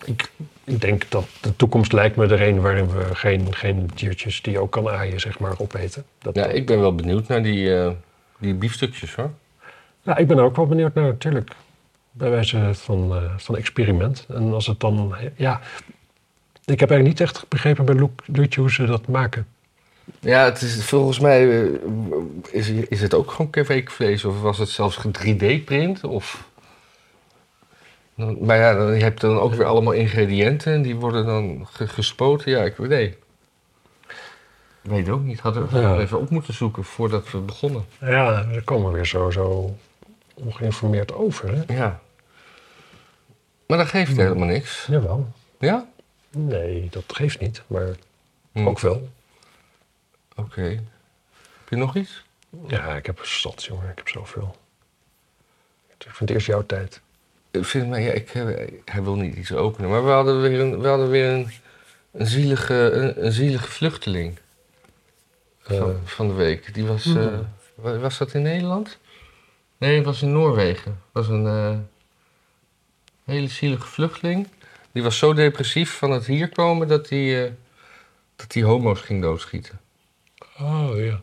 Ik, ik denk dat de toekomst lijkt me er een waarin we geen, geen diertjes die je ook kan aaien, zeg maar, opeten. Dat, Ja, ik ben wel benieuwd naar die, eh, die biefstukjes hoor. Ja, ik ben er ook wel benieuwd naar, natuurlijk. Bij wijze van, eh, van experiment. En als het dan, ja... Ik heb eigenlijk niet echt begrepen bij Loetje hoe ze dat maken. Ja, het is, volgens mij eh, is, is het ook gewoon kweekvlees of was het zelfs 3D-print? Of... Maar ja, dan, je hebt dan ook weer allemaal ingrediënten en die worden dan ge- gespoten. Ja, ik weet nee. Weet ook niet. Hadden we Ja. even op moeten zoeken voordat we begonnen. Ja, daar komen we weer zo, zo ongeïnformeerd over, hè? Ja. Maar dat geeft helemaal niks. Jawel. Ja? Nee, dat geeft niet, maar Hm. ook wel. Oké. Heb je nog iets? Ja, ik heb zat, jongen. Ik heb zoveel. Ik vind het eerst jouw tijd. Ik vind, maar ja, ik, hij wil niet iets openen. Maar we hadden weer een, we hadden weer een, een, zielige, een, een zielige vluchteling Eh, van, van de week. Die was, Hmm. eh, wa- was dat in Nederland? Nee, het was in Noorwegen. Het was een eh, hele zielige vluchteling. Die was zo depressief van het hier komen dat hij eh, dat hij homo's ging doodschieten. oh, ja.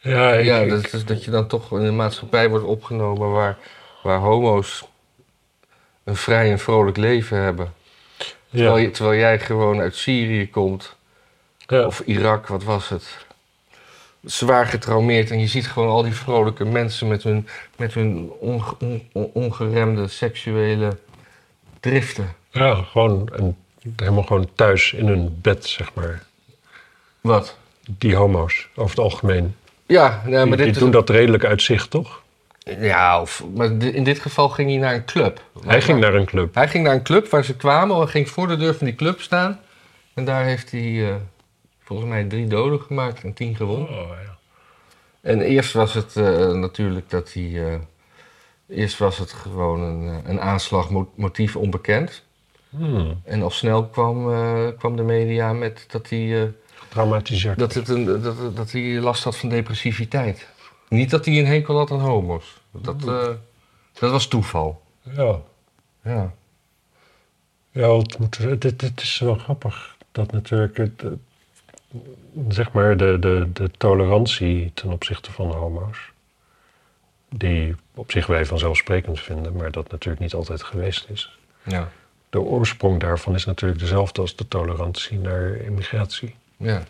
Ja, ik, ja, dat, is dat je dan toch in een maatschappij wordt opgenomen waar, waar homo's een vrij en vrolijk leven hebben. Terwijl, Ja. je- terwijl jij gewoon uit Syrië komt, Ja. of Irak, wat was het? Zwaar getraumeerd en je ziet gewoon al die vrolijke mensen met hun, met hun onge- on- on- ongeremde seksuele driften. ja, gewoon een, helemaal gewoon thuis in hun bed, zeg maar. Wat? Die homo's, over het algemeen. Ja, nee, die maar die dit is doen dat redelijk uit zich, toch? Ja, of, maar in dit geval ging hij naar een club. Hij ging naar een club. Hij ging naar een club waar ze kwamen. Hij ging voor de deur van die club staan. En daar heeft hij eh, volgens mij drie doden gemaakt en tien gewond. Oh, ja. En eerst was het eh, natuurlijk dat hij... eh, eerst was het gewoon een, eh, een aanslag, mo- motief onbekend. Hmm, En al snel kwam, kwam de media met dat hij, getraumatiseerd. dat, het een, dat, dat hij last had van depressiviteit. Niet dat hij een hekel had aan homo's. Dat, eh, dat was toeval. Ja, Ja. ja het, moet, is wel grappig dat natuurlijk... Het, zeg maar de, de, de tolerantie ten opzichte van homo's... die op zich wij vanzelfsprekend vinden... maar dat natuurlijk niet altijd geweest is. Ja. De oorsprong daarvan is natuurlijk dezelfde als de tolerantie naar immigratie. ja.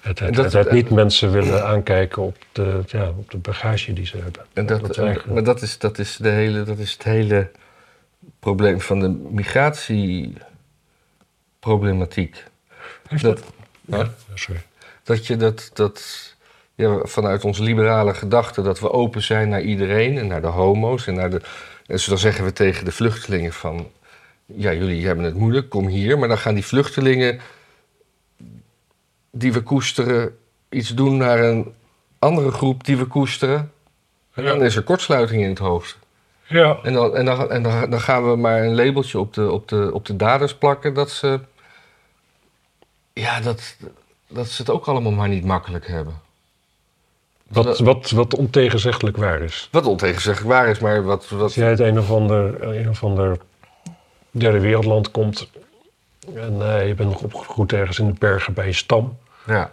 Het, het, dat- het, het niet mensen willen aankijken op de, ja, op de bagage die ze hebben. En dat, maar dat is, dat, is de hele, dat is het hele probleem van de migratieproblematiek. Dat, Ja, sorry. dat je dat, dat ja, vanuit onze liberale gedachte dat we open zijn naar iedereen en naar de homo's en naar de. En dus dan zeggen we tegen de vluchtelingen van. Ja, jullie hebben het moeilijk, kom hier. Maar dan gaan die vluchtelingen die we koesteren iets doen naar een andere groep die we koesteren. En dan is er kortsluiting in het hoofd. Ja, En, dan, en, dan, en dan, dan gaan we maar een labeltje op de, op de, op de daders plakken dat ze. Ja, dat, dat ze het ook allemaal maar niet makkelijk hebben. wat, wat, wat ontegenzeggelijk waar is. Wat ontegenzeggelijk waar is, maar wat. wat Als jij uit een of ander, een of ander derde wereldland komt... en eh, je bent nog opgegroeid ergens in de bergen bij je stam... ja.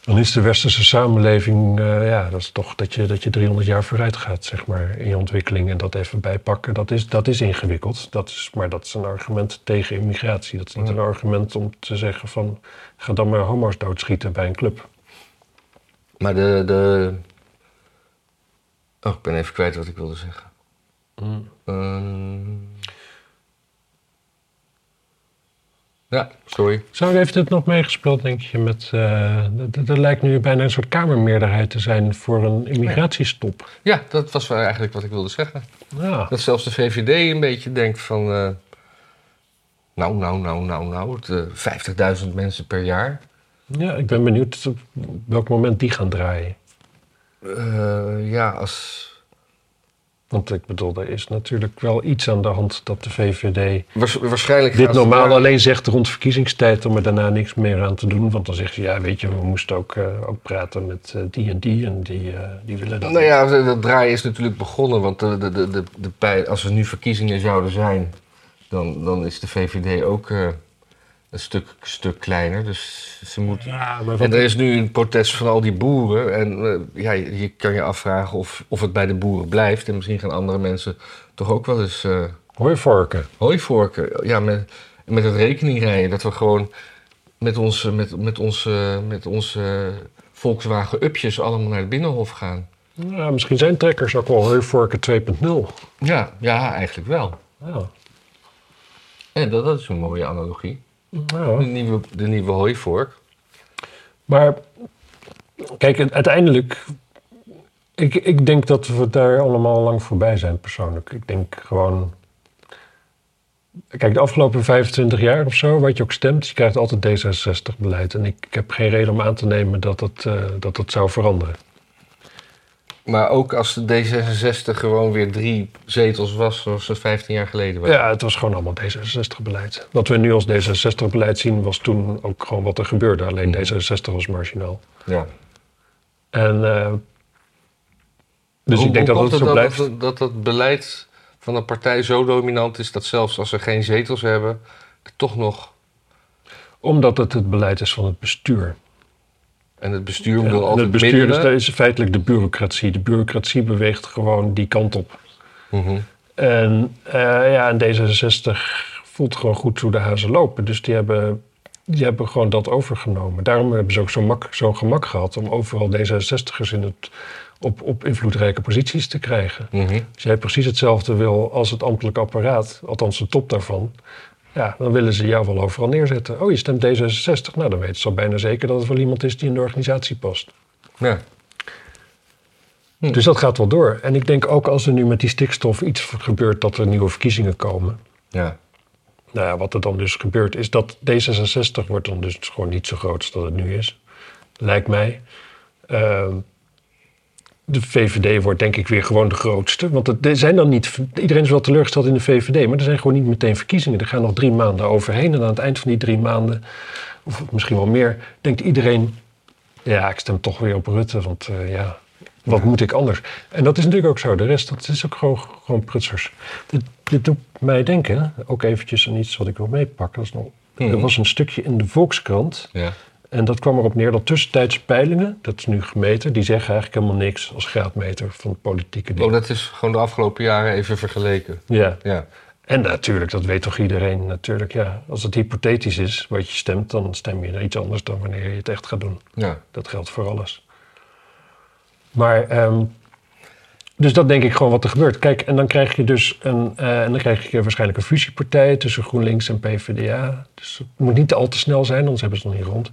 Dan is de westerse samenleving... eh, ja, dat is toch dat je, dat je 300 jaar vooruit gaat, zeg maar, in je ontwikkeling... en dat even bijpakken, dat is, dat is ingewikkeld. Dat is, maar dat is een argument tegen immigratie. Dat is niet Ja. een argument om te zeggen van... ga dan maar homo's doodschieten bij een club. Maar de, de. Oh, ik ben even kwijt wat ik wilde zeggen. Ehm. Ja, sorry. Zou heeft het nog meegespeeld, denk je? Met, eh, d- er lijkt nu bijna een soort kamermeerderheid te zijn voor een immigratiestop. Ja, dat was eigenlijk wat ik wilde zeggen. Ja, Dat zelfs de VVD een beetje denkt van... eh, nou, nou, nou, nou, nou, eh, 50.000 mensen per jaar. ja ik ben benieuwd op welk moment die gaan draaien. Eh, ja, als... Want ik bedoel, er is natuurlijk wel iets aan de hand dat de VVD Waars- waarschijnlijk dit normaal daar- alleen zegt rond verkiezingstijd om er daarna niks meer aan te doen. Want dan zeggen ze, ja weet je, we moesten ook, eh, ook praten met eh, die en die en die, eh, die willen dat Nou ja, dat draaien is natuurlijk begonnen. Want de, de, de, de, als er nu verkiezingen zouden zijn... dan, dan is de VVD ook een stuk, stuk kleiner. Dus ze moeten... Ja, maar En er is nu een protest van al die boeren. En eh, ja, je je kan je afvragen of, of het bij de boeren blijft. En misschien gaan andere mensen toch ook wel eens eh hooivorken. hooivorken. Ja, met, met het rekeningrijden. Dat we gewoon met onze, met, met onze, met onze Volkswagen-upjes allemaal naar het Binnenhof gaan. Ja, misschien zijn trekkers ook wel hooivorken 2.0. Ja, ja, eigenlijk wel. Ja. En dat, dat is een mooie analogie. Ja. De nieuwe, de nieuwe hooivork. Maar kijk, uiteindelijk. Ik, ik denk dat we daar allemaal lang voorbij zijn, persoonlijk. Ik denk gewoon. Kijk, de afgelopen 25 jaar of zo, wat je ook stemt, je krijgt altijd D66-beleid. En ik, ik heb geen reden om aan te nemen dat eh, dat het zou veranderen. Maar ook als de D66 gewoon weer drie zetels was, zoals het 15 jaar geleden was. Ja, het was gewoon allemaal D66-beleid. Wat we nu als D66-beleid zien, was toen ook gewoon wat er gebeurde. Alleen Mhm. D66 was marginaal. Ja. En. eh, dus Hoe- ik denk dat het zo dat, blijft. Dat, dat dat beleid van een partij zo dominant is dat zelfs als ze geen zetels hebben, er toch nog. Omdat het het beleid is van het bestuur. En het bestuur wil altijd het bestuur is, feitelijk de bureaucratie. De bureaucratie beweegt gewoon die kant op. Mhm. En, eh, ja, en D66 voelt gewoon goed hoe de hazen lopen. Dus die hebben, die hebben gewoon dat overgenomen. Daarom hebben ze ook zo'n mak, zo'n gemak gehad om overal D66'ers in het, op, op invloedrijke posities te krijgen. Mhm. Als jij precies hetzelfde wil als het ambtelijk apparaat, althans de top daarvan, ja, dan willen ze jou wel overal neerzetten. Oh, je stemt D66, nou dan weten ze al bijna zeker dat het wel iemand is die in de organisatie past. Ja. Hm. Dus dat gaat wel door. En ik denk ook als er nu met die stikstof iets gebeurt dat er nieuwe verkiezingen komen. Ja. Nou ja, wat er dan dus gebeurt is dat D66 wordt dan dus gewoon niet zo groot als dat het nu is. Lijkt mij. Ehm, de VVD wordt denk ik weer gewoon de grootste. Want het, er zijn dan niet, iedereen is wel teleurgesteld in de VVD, maar er zijn gewoon niet meteen verkiezingen. Er gaan nog drie maanden overheen. En aan het eind van die drie maanden, of misschien wel meer, denkt iedereen: ja, ik stem toch weer op Rutte. Want eh, ja, wat Ja. moet ik anders? En dat is natuurlijk ook zo. De rest, dat is ook gewoon, gewoon prutsers. Dit, dit doet mij denken, ook eventjes aan iets wat ik wil meepakken. Dat is nog, Mhm. Er was een stukje in de Volkskrant. Ja. En dat kwam erop neer dat tussentijds peilingen, dat is nu gemeten, die zeggen eigenlijk helemaal niks als graadmeter van politieke dingen. Oh, dat is gewoon de afgelopen jaren even vergeleken. Ja, Ja. en natuurlijk, dat weet toch iedereen natuurlijk. Ja, als het hypothetisch is wat je stemt, dan stem je naar iets anders dan wanneer je het echt gaat doen. Ja. Dat geldt voor alles. Maar, ehm, dus dat denk ik gewoon wat er gebeurt. Kijk, en dan krijg je dus een, eh, en dan krijg je waarschijnlijk een fusiepartij tussen GroenLinks en PvdA. Dus het moet niet al te snel zijn, anders hebben ze het nog niet rond.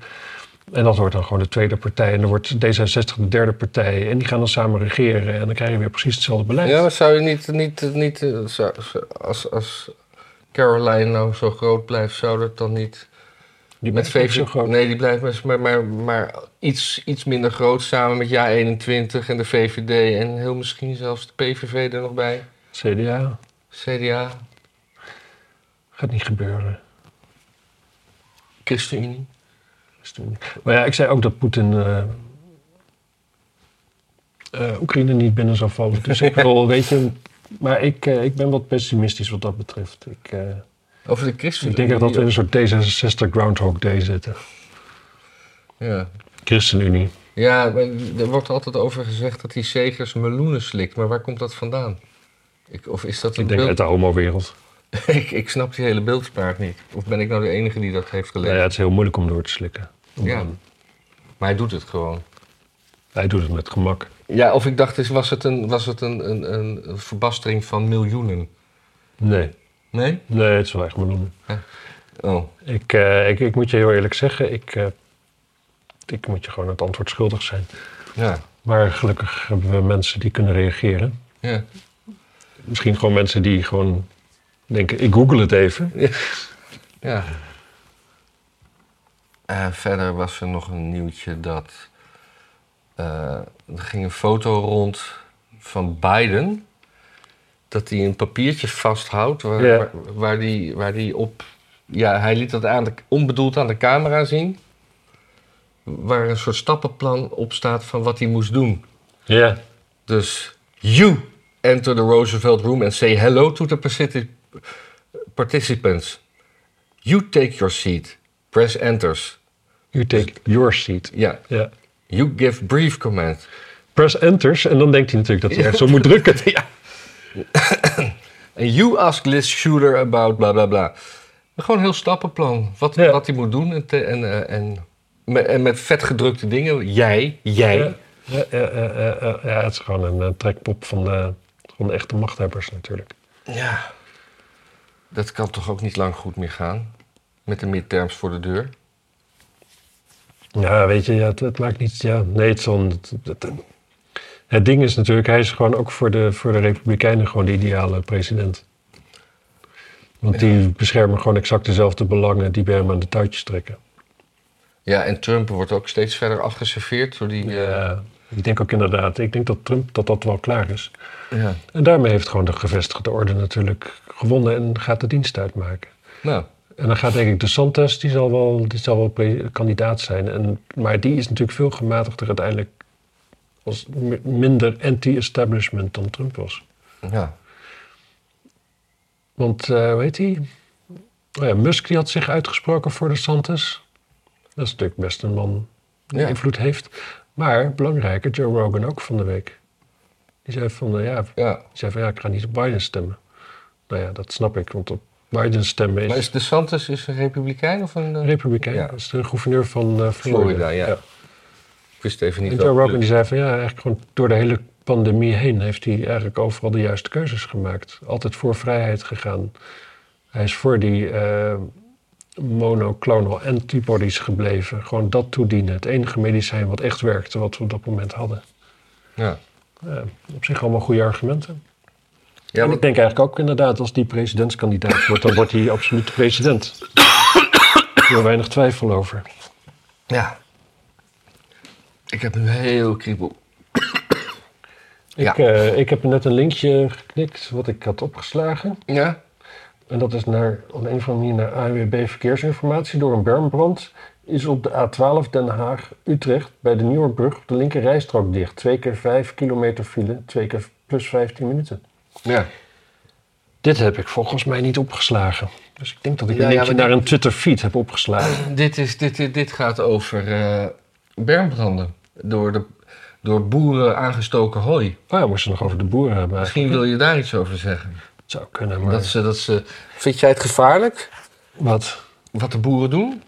En dat wordt dan gewoon de tweede partij. En dan wordt D66 de derde partij. En die gaan dan samen regeren. En dan krijg je weer precies hetzelfde beleid. Ja, maar zou je niet, niet, niet eh, als, als Caroline nou zo groot blijft, zou dat dan niet die met VVD? zo groot. Nee, die blijft maar, maar, maar, iets, iets minder groot samen met JA21 en de VVD en heel misschien zelfs de PVV er nog bij. CDA CDA, gaat niet gebeuren. ChristenUnie. Maar ja, ik zei ook dat Poetin eh, eh, Oekraïne niet binnen zou vallen. Dus ik wil, weet je, maar ik, eh, ik ben wat pessimistisch wat dat betreft. Ik, Over de ik ChristenUnie. denk echt dat we in een soort D66 Groundhog Day zitten. Ja. ChristenUnie. Ja, er wordt altijd over gezegd dat die Segers meloenen slikt. Maar waar komt dat vandaan? Ik, of is dat een Ik denk uit beeld? de homo-wereld. ik, ik snap die hele beeldspraak niet. Of ben ik nou de enige die dat heeft Nou gelezen? ja, het is heel moeilijk om door te slikken. Ja. Maar hij doet het gewoon. Hij doet het met gemak. Ja, of ik dacht was het een, was het een, een, een verbastering van miljoenen? Nee, Nee? nee, het is wel echt meloenen. Oh, Ik, eh, ik, ik moet je heel eerlijk zeggen, ik, eh, ik moet je gewoon het antwoord schuldig zijn. ja. Maar gelukkig hebben we mensen die kunnen reageren. ja. Misschien gewoon mensen die gewoon denken, ik google het even. ja. Eh, verder was er nog een nieuwtje dat... er ging een foto rond van Biden... dat hij een papiertje vasthoudt waar, Ja. waar, waar, die, waar die op... Ja, hij liet dat aan de, onbedoeld aan de camera zien... waar een soort stappenplan op staat van wat hij moest doen. Ja, Dus you enter the Roosevelt room and say hello to the partici- participants. You take your seat. Press enters. you take your seat. Ja. Ja. You give brief command. Press enters en dan denkt hij natuurlijk dat hij echt zo moet drukken. ja. And you ask Liz Shooter about bla bla bla. Gewoon een heel stappenplan. Wat, Ja. wat hij moet doen. En, te- en, eh, en, met, en met vetgedrukte dingen. Jij, jij. Ja, ja, het is gewoon een eh, trekpop van de, van de echte machthebbers natuurlijk. Ja. Dat kan toch ook niet lang goed meer gaan? Met de midterms voor de deur. Ja, weet je, ja, het, het maakt niet... Ja, nee, het, het, het, het ding is natuurlijk, hij is gewoon ook voor de, voor de Republikeinen gewoon de ideale president. Want die beschermen gewoon exact dezelfde belangen die bij hem aan de touwtjes trekken. Ja, en Trump wordt ook steeds verder afgeserveerd door die... eh, Ja, ik denk ook inderdaad, ik denk dat Trump dat dat wel klaar is. ja. En daarmee heeft gewoon de gevestigde orde natuurlijk gewonnen en gaat de dienst uitmaken. Nou, En dan gaat denk ik de Santos, die zal wel, die zal wel kandidaat zijn. En, maar die is natuurlijk veel gematigder uiteindelijk mi- minder anti-establishment dan Trump was. ja. Want, eh hoe heet hij? Oh ja, Musk die had zich uitgesproken voor de Santos. Dat is natuurlijk best een man die Ja. invloed heeft. Maar belangrijker, Joe Rogan ook van de week. Die zei van, eh, ja, Ja, die zei van ja, ik ga niet op Biden stemmen. Nou ja, dat snap ik, want op Biden's stem is. Maar is DeSantis is een republikein of een... eh, Republikein. Ja. Dat is de gouverneur van Florida. Florida, ja. Ik wist even niet En Joe Rogan die zei van ja, eigenlijk gewoon door de hele pandemie heen heeft hij eigenlijk overal de juiste keuzes gemaakt. Altijd voor vrijheid gegaan. Hij is voor die eh, monoclonal antibodies gebleven. Gewoon dat toedienen. Het enige medicijn wat echt werkte, wat we op dat moment hadden. Ja. Ja, op zich allemaal goede argumenten. Ja, en ik denk eigenlijk ook inderdaad, als die presidentskandidaat wordt, dan wordt hij absoluut president. Er is weinig twijfel over. ja. Ik heb een heel kriebel. Ja. Ik, eh, ik heb net een linkje geknikt wat ik had opgeslagen. Ja? En dat is naar, op een of andere manier naar ANWB Verkeersinformatie. Door een bermbrand is op de A12 Den Haag-Utrecht bij de Nieuwerbrug de linker rijstrook dicht. Twee keer vijf kilometer file, twee keer plus 15 minuten. Ja. Dit heb ik volgens mij niet opgeslagen. Dus ik denk dat ik Ja, een linkje naar een Twitter-feed heb opgeslagen. Dit, is, dit, dit, dit gaat over eh bermbranden. Door, de, door boeren aangestoken hooi. Oh ja, we moesten nog over de boeren hebben. Misschien wil je daar iets over zeggen. Het zou kunnen, maar... Dat ze, dat ze... Vind jij het gevaarlijk? Wat? Wat de boeren doen?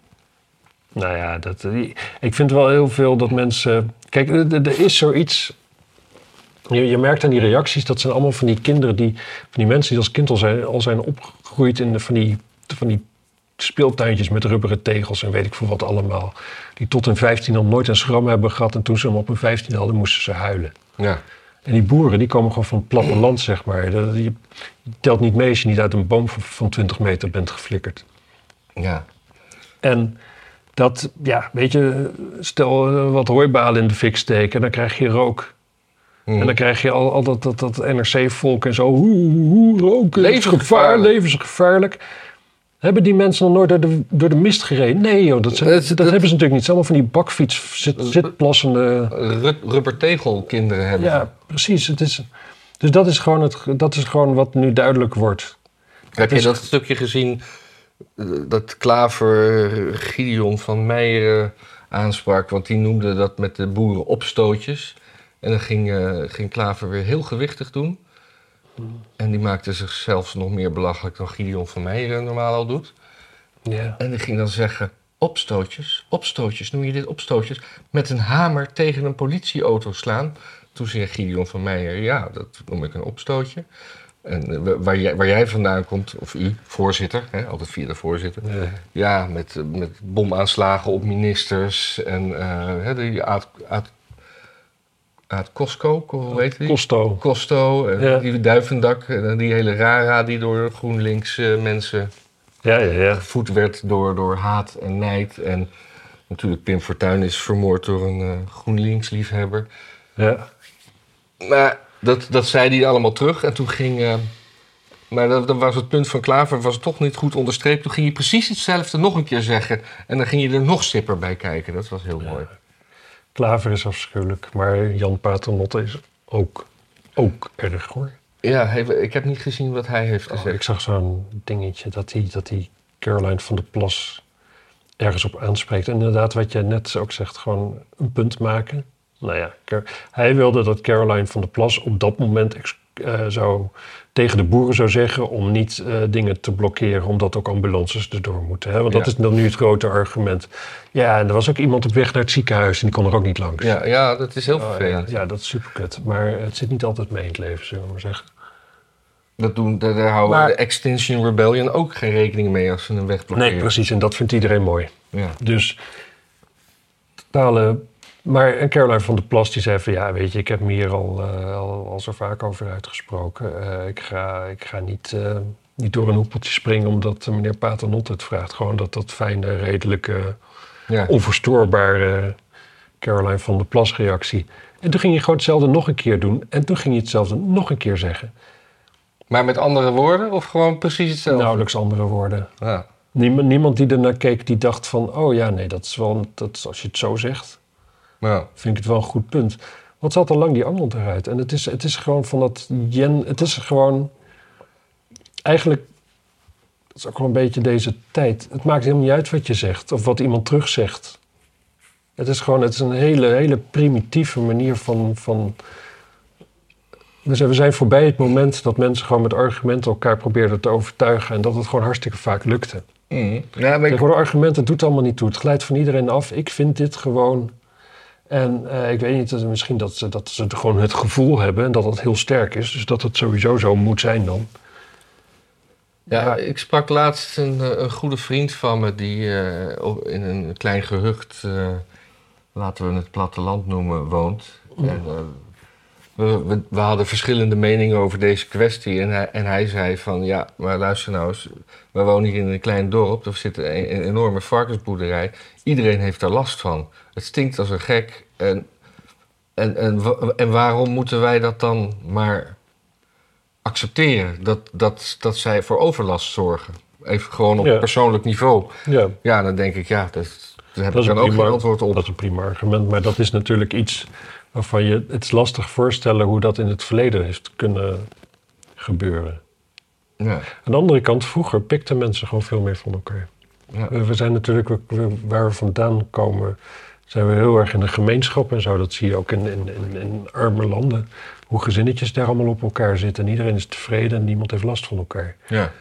Nou ja, dat, die- ik vind wel heel veel dat mensen... Kijk, er is zoiets... Je, je merkt aan die reacties, dat zijn allemaal van die kinderen die... Van die mensen die als kind al zijn, al zijn opgegroeid in de, van, die, van die speeltuintjes met rubberen tegels en weet ik veel wat allemaal. Die tot hun 15 al nooit een schram hebben gehad en toen ze hem op hun 15 hadden, moesten ze huilen. Ja. En die boeren, die komen gewoon van het platteland, zeg maar. Dat- Je, telt niet mee als je niet uit een boom van, van 20 meter bent geflikkerd. Ja. En dat, ja, weet je, stel eh, wat hooibalen in de fik steken, dan krijg je rook. En dan krijg je al, al dat, dat, dat NRC-volk en zo, hoe, hoe roken, Levensgevaarlijk. gevaar, levensgevaarlijk. Hebben die mensen nog nooit door de, door de mist gereden? Nee joh, dat, zijn- dat, dat- hebben ze natuurlijk niet. Het allemaal van die bakfiets, zit, zitplassende... Ru- Rubbertegelkinderen hebben. Ja, precies. Het is, dus dat is, gewoon het, dat is gewoon wat nu duidelijk wordt. Heb je dat stukje gezien eh, dat Klaver eh, Gideon van Meijer eh, aansprak? Want die noemde dat met de boeren opstootjes. En dan ging, eh, ging Klaver weer heel gewichtig doen. En die maakte zichzelf nog meer belachelijk dan Gideon van Meijer normaal al doet. Ja. En die ging dan zeggen: opstootjes, opstootjes, noem je dit opstootjes? Met een hamer tegen een politieauto slaan. Toen zei Gideon van Meijer: ja, dat noem ik een opstootje. En eh, waar, jij, waar jij vandaan komt, of u, voorzitter, hè, altijd via de voorzitter. Ja. Ja, met, eh, met bomaanslagen op ministers en hè, die Aad, Aad, Aad Cosco, hoe heet die? Costo. Costo, Ja. die Duivendak, en die hele rara die door GroenLinks eh, mensen Ja, ja, ja. gevoed werd door, door haat en nijd. En natuurlijk Pim Fortuyn is vermoord door een eh, GroenLinks-liefhebber. ja. Maar dat, dat zei hij allemaal terug. En toen ging... eh, maar dat, dat was het punt van Klaver, was toch niet goed onderstreept. Toen ging hij precies hetzelfde nog een keer zeggen. En dan ging je er nog sipper bij kijken. Dat was heel mooi. Klaver is afschuwelijk, maar Jan Paternotte is ook, ook erg hoor. Ja, hij- ik heb niet gezien wat hij heeft Oh, gezegd. ik zag zo'n dingetje dat hij dat die Caroline van der Plas ergens op aanspreekt. En inderdaad, wat jij net ook zegt, gewoon een punt maken. Nou ja, hij wilde dat Caroline van der Plas op dat moment ex- eh, zou, tegen de boeren zou zeggen om niet eh, dingen te blokkeren, omdat ook ambulances erdoor moeten. Hè? Want dat is dan nu het grote argument. Ja, en er was ook iemand op weg naar het ziekenhuis en die kon er ook niet langs. Ja, ja, dat is heel Oh, ja, vervelend. ja, dat is superkut. Maar het zit niet altijd mee in het leven, zullen we maar zeggen. Dat doen, daar, daar houden Maar- de Extinction Rebellion ook geen rekening mee als ze een weg blokkeren. Nee, precies. En dat vindt iedereen mooi. Ja. Dus totale. Maar en Caroline van der Plas die zei van ja, weet je, ik heb me hier al, eh, al, al zo vaak over uitgesproken. Eh, ik ga, ik ga niet, eh, niet door een hoepeltje springen omdat eh, meneer Paternotte het vraagt. Gewoon dat dat fijne, redelijke, Ja. onverstoorbare Caroline van der Plas reactie. En toen ging je gewoon hetzelfde nog een keer doen. En toen ging je hetzelfde nog een keer zeggen. Maar met andere woorden of gewoon precies hetzelfde? Nauwelijks andere woorden. Ja. Niemand, niemand die ernaar keek, die dacht van... oh ja, nee, dat is wel... Dat, is- als je het zo zegt, Ja. vind ik het wel een goed punt. Wat zat al lang die Arnold eruit? En het is, het is gewoon van dat Jen... Het is gewoon... Eigenlijk... Dat is ook wel een beetje deze tijd. Het maakt helemaal niet uit wat je zegt. Of wat iemand terugzegt. Het is gewoon... Het is een hele, hele primitieve manier van... van Dus we zijn voorbij het moment dat mensen gewoon met argumenten elkaar probeerden te overtuigen. En dat het gewoon hartstikke vaak lukte. Mm. Ja, maar ik- Tegenwoordig argumenten doet allemaal niet toe. Het glijdt van iedereen af. Ik vind dit gewoon. En eh, ik weet niet, dat- misschien dat ze, dat ze het gewoon het gevoel hebben en dat het heel sterk is. Dus dat het sowieso zo moet zijn dan. Ja, Ja. ik sprak laatst een, eh, een goede vriend van me die eh, in een klein gehucht, eh, laten we het platteland noemen, woont. En, eh, we, we, we hadden verschillende meningen over deze kwestie. En hij, en hij zei van, ja, maar luister nou eens. We wonen hier in een klein dorp. Er zit een, een enorme varkensboerderij. Iedereen heeft daar last van. Het stinkt als een gek. En, en, en, en waarom moeten wij dat dan maar accepteren? Dat, dat, dat zij voor overlast zorgen. Even gewoon op Ja. persoonlijk niveau. Ja, Ja, dan denk ik, ja, dat, daar heb Dat ik dan ook prima. geen antwoord op. dat is een prima argument. Maar dat is natuurlijk iets waarvan je. Het is lastig voorstellen hoe dat in het verleden heeft kunnen gebeuren. Ja, Aan de andere kant, vroeger pikten mensen gewoon veel meer van elkaar. ja. We, zijn natuurlijk, waar we vandaan komen, zijn we heel erg in de gemeenschap en zo. Dat zie je ook in, in, in, in arme landen. Hoe gezinnetjes daar allemaal op elkaar zitten. En iedereen is tevreden en niemand heeft last van elkaar. ja.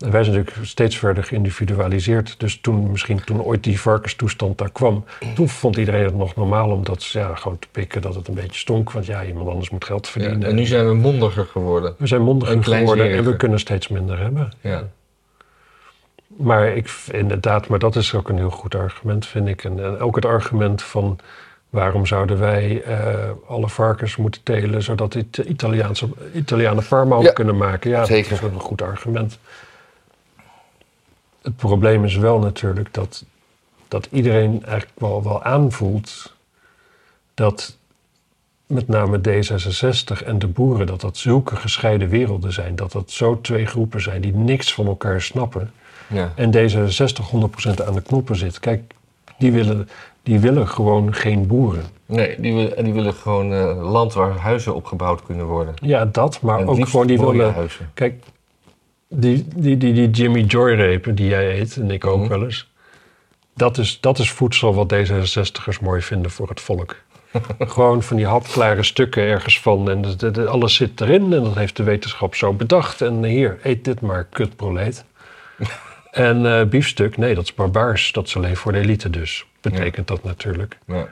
En wij zijn natuurlijk steeds verder geïndividualiseerd. Dus toen, misschien toen ooit die varkenstoestand daar kwam, toen vond iedereen het nog normaal om dat ja, gewoon te pikken dat het een beetje stonk. Want ja, iemand anders moet geld Ja, verdienen. En nu zijn we mondiger geworden. we zijn mondiger en geworden en we kunnen steeds minder hebben. Ja. Maar ik, inderdaad, maar dat is ook een heel goed argument, vind ik. En, en ook het argument van waarom zouden wij eh, alle varkens moeten telen, zodat Italiaanse, Italianen farmhout Ja, kunnen maken. Ja, zeker. dat is een goed argument. Het probleem is wel natuurlijk dat, dat iedereen eigenlijk wel, wel aanvoelt dat met name D66 en de boeren, dat dat zulke gescheiden werelden zijn. Dat dat zo twee groepen zijn die niks van elkaar snappen. Ja. En D66 100% aan de knoppen zit. Kijk, die willen, die willen gewoon geen boeren. Nee, die willen, die willen gewoon eh, land waar huizen opgebouwd kunnen worden. Ja, dat, maar En ook gewoon die willen... huizen. Kijk, die, die, die, die Jimmy Joy repen die jij eet, en ik ook Mhm. wel eens... Dat is, dat is voedsel wat D66'ers mooi vinden voor het volk. gewoon van die hapklare stukken ergens van. En de, de- de- alles zit erin en dat heeft de wetenschap zo bedacht. En hier, eet dit maar, kutproleet. en eh, biefstuk, nee, dat is barbaars. Dat is alleen voor de elite dus. Betekent dat natuurlijk. Ja.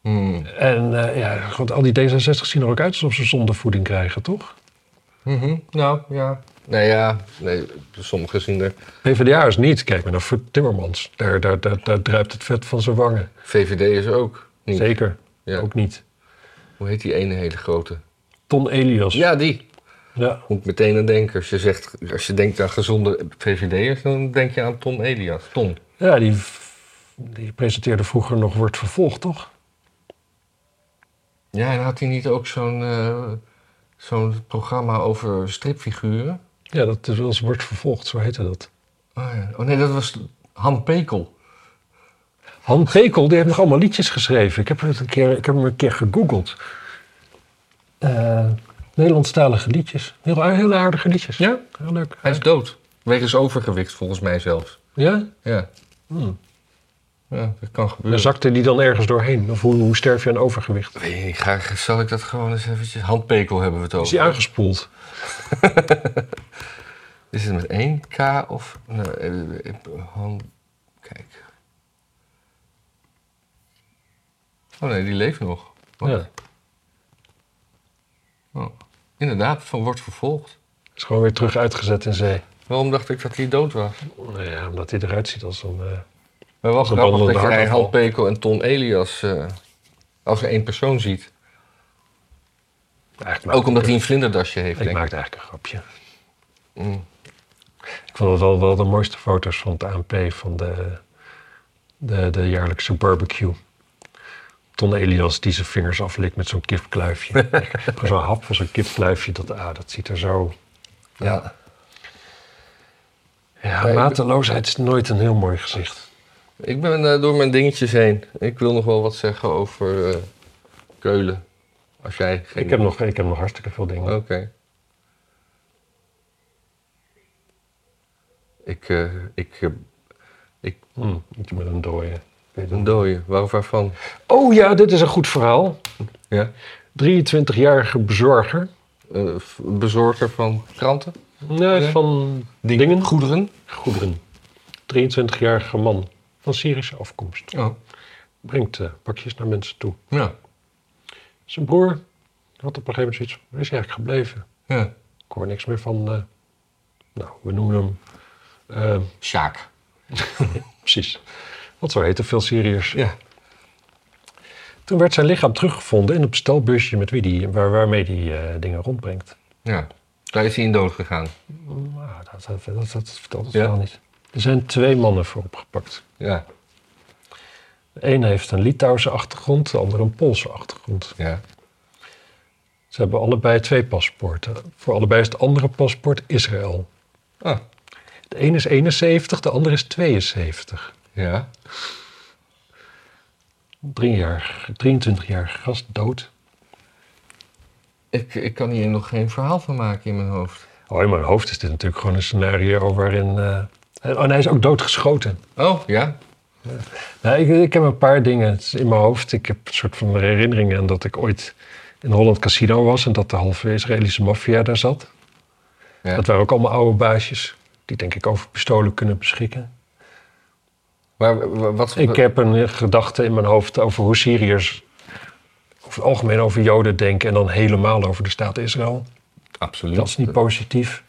Hmm. En eh, ja, goed, al die D66 zien er ook uit alsof ze zondevoeding krijgen, toch? Nou, ja. Nee, ja. Nee, sommigen zien er... PvdA is niet. Kijk maar naar Fr- Timmermans. Daar, daar, daar, daar druipt het vet van zijn wangen. VVD is ook niet. Zeker. Ja. Ook niet. Hoe heet die ene hele grote? Ton Elias. Ja, die. Ja. Moet ik meteen aan denken. Als je, zegt, als je denkt aan gezonde VVD'ers, dan denk je aan Ton Elias. Ton. Ja, die, die presenteerde vroeger nog Wordt Vervolgd, toch? Ja, en had hij niet ook zo'n eh, zo'n programma over stripfiguren? Ja, dat is wel eens Wordt Vervolgd, zo heette dat. Oh, ja. oh nee, dat was Han Pekel. Han Pekel, die heeft nog allemaal liedjes geschreven. Ik heb, het een keer, ik heb hem een keer gegoogeld. Eh, Nederlandstalige liedjes. Heel, heel aardige liedjes. Ja? Heel leuk. Hij is dood. Wegens overgewicht, volgens mij zelfs. Ja? Ja. Hmm. Ja, dat kan En gebeuren. zakte die dan ergens doorheen? Of hoe, hoe sterf je aan overgewicht? Weet je niet, ga, zal ik dat gewoon eens eventjes... Han Pekel hebben we het Is over. die aangespoeld? Is het met één K of... Nee, eh, eh, Han... Kijk. Oh nee, die leeft nog. Wat? Ja. Oh. Inderdaad, van wordt vervolgd. Is gewoon weer terug uitgezet in zee. Waarom dacht ik dat hij dood was? Nou ja, omdat hij eruit ziet als een... eh, Maar wel grappig dat je. Han Pekel en Ton Elias eh, als één persoon ziet. eigenlijk Ook omdat hij een vlinderdasje heeft, Ik denk maakte eigenlijk een grapje. Mm. Ik vond het wel, wel de mooiste foto's van het ANP van de, de, de jaarlijkse barbecue. Ton Elias die zijn vingers aflikt met zo'n kipkluifje. Zo'n hap van zo'n kipkluifje. Dat, ah, dat ziet er zo... Ja. Ja, ik- mateloosheid is nooit een heel mooi gezicht. Ik ben eh, door mijn dingetjes heen. Ik wil nog wel wat zeggen over eh, Keulen. Als jij geen... Ik heb, nog, ik heb nog hartstikke veel dingen. Oké. Ik, eh, ik, eh, Hm, iets met een dooie. Ik weet het een niet. dooie. Waar, waarvan? Oh ja, dit is een goed verhaal. Ja? 23-jarige bezorger. Bezorger van kranten? Nee, Ja. van Dingen? Goederen? goederen. 23-jarige man van Syrische afkomst. Oh, Brengt eh, pakjes naar mensen toe. ja. Zijn broer had op een gegeven moment zoiets waar is hij eigenlijk gebleven? ja. Ik hoor niks meer van, eh, nou, we noemen hem, eh, Sjaak. precies. Want zo heten veel Syriërs. Ja. Toen werd zijn lichaam teruggevonden in een bestelbusje met wie die, waar, waarmee hij dingen rondbrengt. ja. Daar is hij in dood gegaan. Nou, dat, dat, dat, dat vertelt het Ja. wel niet. Er zijn twee mannen voor opgepakt. Ja. De ene heeft een Litouwse achtergrond, de andere een Poolse achtergrond. Ja. Ze hebben allebei twee paspoorten. Voor allebei is het andere paspoort Israël. Ah. De ene is 71, de andere is 72. Ja. 23-jarige gast dood. Ik, ik kan hier nog geen verhaal van maken in mijn hoofd. Oh, in mijn hoofd is dit natuurlijk gewoon een scenario waarin... eh, oh, en hij is ook doodgeschoten. Oh, ja. Nou, ik, ik heb een paar dingen in mijn hoofd. Ik heb een soort van herinneringen aan dat ik ooit in Holland Casino was... en dat de halve Israëlische maffia daar zat. ja. Dat waren ook allemaal oude baasjes... die denk ik over pistolen kunnen beschikken. Maar wat... Ik heb een gedachte in mijn hoofd over hoe Syriërs... over het algemeen over Joden denken... en dan helemaal over de staat Israël. Absoluut. Dat is niet positief.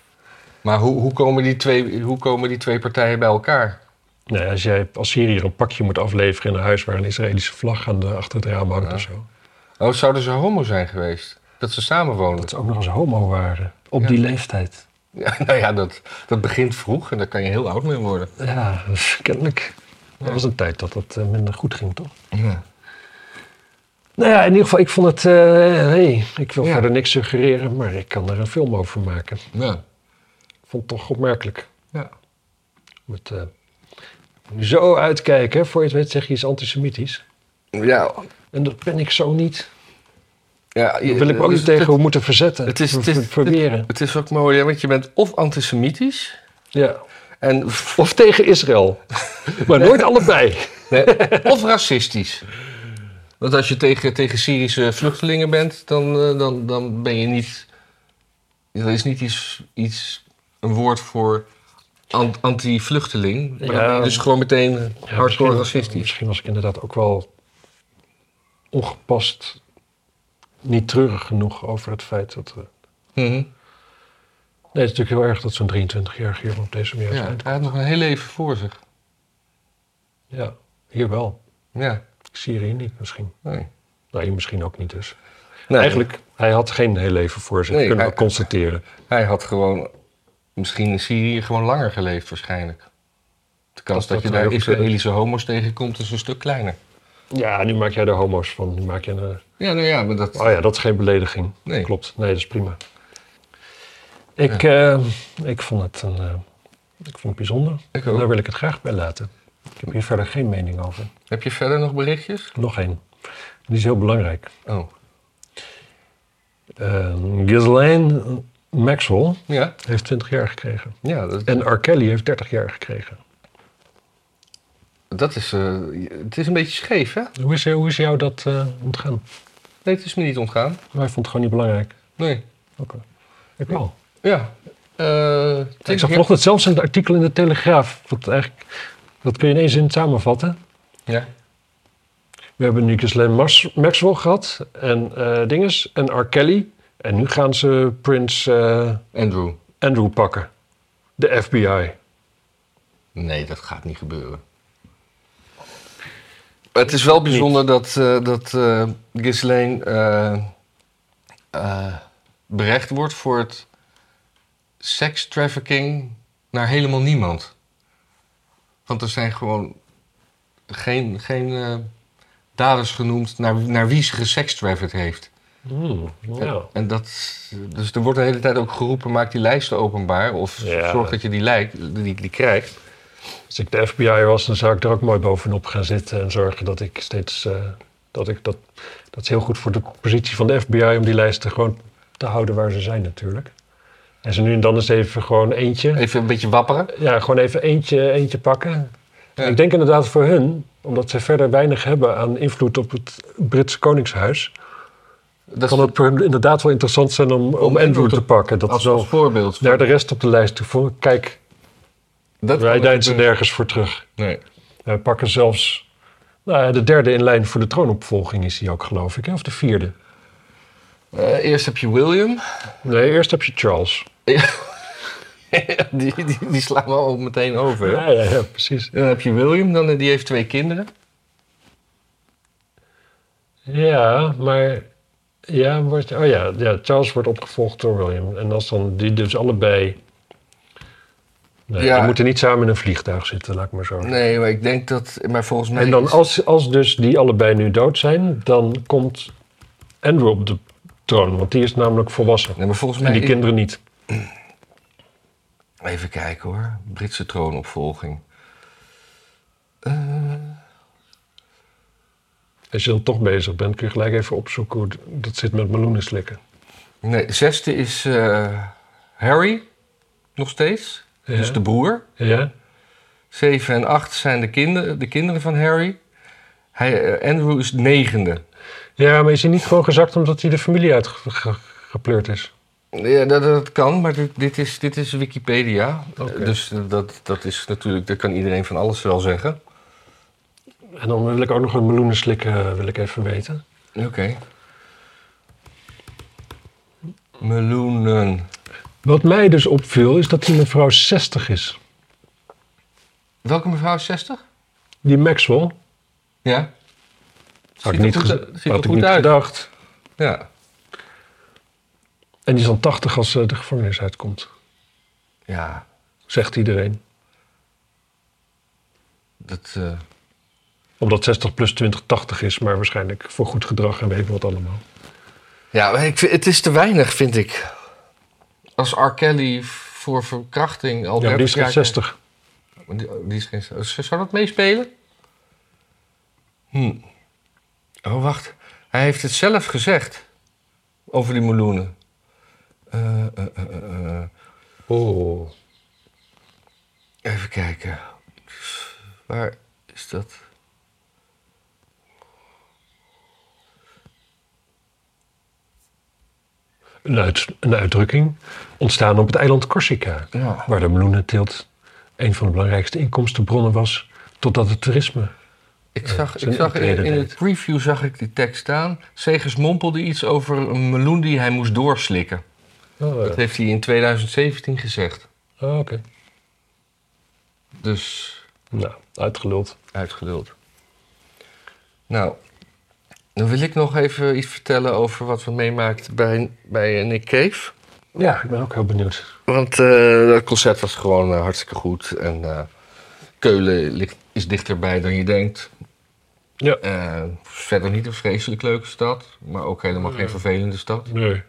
Maar hoe, hoe, komen die twee, hoe komen die twee partijen bij elkaar? Nee, als jij als Syriër een pakje moet afleveren in een huis... waar een Israëlische vlag aan de, achter het raam hangt Ja. of zo... Oh, zouden ze homo zijn geweest? Dat ze samenwonen? dat ze ook nog eens homo waren. Op Ja. die leeftijd. Ja, nou ja, dat, dat begint vroeg en daar kan je heel oud mee worden. Ja, dus kennelijk. Dat was een tijd dat het eh, minder goed ging, toch? Ja. Nou ja, in ieder geval, ik vond het... eh hey, ik wil verder niks suggereren, maar ik kan er een film over maken. Ja. Vond het toch opmerkelijk. ja. Met, eh, zo uitkijken, hè, voor je het weet zeg je iets antisemitisch. Ja, En dat ben ik zo niet. ja Daar wil ik me ook dus niet tegen Het, moeten verzetten. het is- ver- het is- verweren. het is ook mooi, want je bent of antisemitisch Ja. en, Of tegen Israël. maar nooit allebei. nee, of racistisch. Want als je tegen, tegen Syrische vluchtelingen bent, dan, eh, dan, dan ben je niet. Er is niet iets, iets een woord voor an- anti-vluchteling. Maar Ja. dus gewoon meteen Ja, hardcore racistisch. Misschien was ik inderdaad ook wel ongepast, niet treurig genoeg over het feit dat... Mhm. Nee, het is natuurlijk heel erg dat zo'n 23-jarige jongen op deze manier Ja, hij had nog een heel leven voor zich. Ja, hier wel. Ja. Ik zie hier niet misschien. Nee. Nou, hier misschien ook niet dus. Nee, Eigenlijk, hij had geen heel leven voor zich, Nee, kunnen we constateren. Hij had gewoon, misschien in Syrië, gewoon langer geleefd waarschijnlijk. De kans Dat- dat, dat je daar. Israëlische homo's tegenkomt is een stuk kleiner. Ja, nu maak jij er homo's van. Nu maak een... Ja, nou ja, maar dat... Oh ja, dat is geen belediging. Nee. Klopt. Nee, dat is prima. Ik, eh, ik vond het een... eh, ik vond het bijzonder. Ik. Daar wil ik het graag bij laten. Ik heb hier verder geen mening over. Heb je verder nog berichtjes? Nog één. Die is heel belangrijk. Oh. Uh, Ghislaine Maxwell Ja, heeft 20 jaar gekregen. ja dat, En R. Kelly heeft 30 jaar gekregen. dat is... eh, het is een beetje scheef, hè? Hoe is, hoe is jou dat eh, ontgaan? Nee, het is me niet ontgaan. Wij vonden het gewoon niet belangrijk. Nee. Oké. Ik wel. Ja. Eh, Ik zag vanochtend zelfs een artikel in de Telegraaf. Wat eigenlijk, dat kun je in één zin samenvatten. Ja. We hebben nu Ghislaine Mas- Maxwell gehad en dinges en R. Kelly. En nu gaan ze Prins eh, Andrew. Andrew pakken. De FBI. Nee, dat gaat niet gebeuren. Het is wel bijzonder dat, eh dat eh Ghislaine berecht wordt voor het sekstrafficking naar helemaal niemand. Want er zijn gewoon geen, geen daders genoemd naar, naar wie ze gesekstrafficked heeft. Hmm, ja. En dat, dus er wordt de hele tijd ook geroepen, maak die lijsten openbaar. Of Ja. zorg dat je die, lijk, die, die krijgt. Als ik de FBI was, dan zou ik er ook mooi bovenop gaan zitten en zorgen dat ik steeds. eh, dat, ik dat, dat is heel goed voor de positie van de FBI om die lijsten gewoon te houden waar ze zijn, natuurlijk. En ze nu en dan eens even gewoon eentje. Even een beetje wapperen. Ja, gewoon even eentje, eentje pakken. Ja. Ik denk inderdaad voor hun, omdat ze verder weinig hebben aan invloed op het Britse Koningshuis. Dat kan het voor hem inderdaad wel interessant zijn om, om, Andrew Andrew te- te pakken. Dat als, is wel als voorbeeld. naar de rest op de lijst toe. Kijk, dat wij deinzen gebeuren. nergens voor terug. Nee. Wij pakken zelfs... Nou, de derde in lijn voor de troonopvolging is hij ook, geloof ik. Hè? Of de vierde. Eh, eerst heb je William. Nee, eerst heb je Charles. die, die, die slaan we al meteen over. Ja, ja, ja precies. Dan heb je William, dan, die heeft twee kinderen. Ja, maar... Ja, wordt, oh ja, ja, Charles wordt opgevolgd door William. En als dan die dus allebei... Nee, Ja. die moeten niet samen in een vliegtuig zitten, laat ik maar zo. Nee, maar ik denk dat... Maar volgens mij... En dan is- als, als dus die allebei nu dood zijn, dan komt Andrew op de troon. Want die is namelijk volwassen. Nee, maar volgens En mij... die is- kinderen niet. Even kijken hoor. Britse troonopvolging. Eh, Als je dan toch bezig bent, kun je gelijk even opzoeken hoe dat zit met meloenen slikken. nee, zesde is eh, Harry. Nog steeds. Ja. Dus de broer. Ja? Zeven en acht zijn de, kinderen, de kinderen van Harry. Hij, eh, Andrew is negende. Ja, maar is hij niet gewoon gezakt omdat hij de familie uitgepleurd is? Ja, dat, dat kan, maar dit, dit, is, dit is Wikipedia. Dus dat, dat is natuurlijk, dat kan iedereen van alles wel zeggen. En dan wil ik ook nog een meloenen slikken, eh, wil ik even weten. Oké. Meloenen. Wat mij dus opviel, is dat die mevrouw 60 is. Welke mevrouw is 60? Die Maxwell. Ja. Had ik er niet, goed, ziet had ik goed niet uit. gedacht. Ja. En die is dan 80 als ze de gevangenis uitkomt. Ja. Zegt iedereen. Dat, eh, Omdat 60 plus 20 80 is, maar waarschijnlijk voor goed gedrag en weet wat allemaal. ja, ik het is te weinig, vind ik. Als R. Kelly voor verkrachting al Ja, die is 30 geen jaar... 60. Die, die is geen... Zou dat meespelen? Hm. Oh, wacht. Hij heeft het zelf gezegd. Over die meloenen. Eh, eh, eh. Oh. Even kijken. Waar is dat? Een, uit, een uitdrukking ontstaan op het eiland Corsica. Ja. Waar de meloenenteelt een van de belangrijkste inkomstenbronnen was. Totdat het toerisme. Ik zag, zijn ik zag in, het preview zag ik die tekst staan. Segers mompelde iets over een meloen die hij moest doorslikken. Oh, Dat heeft hij in 2017 gezegd. Oh, Oké. Dus Nou, uitgeluld. uitgeluld. Nou, dan wil ik nog even iets vertellen over wat we meemaakten bij, bij Nick Cave. Ja, ik ben ook heel benieuwd. Want eh het concert was gewoon eh, hartstikke goed. En eh, Keulen ligt, is dichterbij dan je denkt. Ja. Verder niet een vreselijk leuke stad. Maar ook helemaal geen vervelende stad. Nee.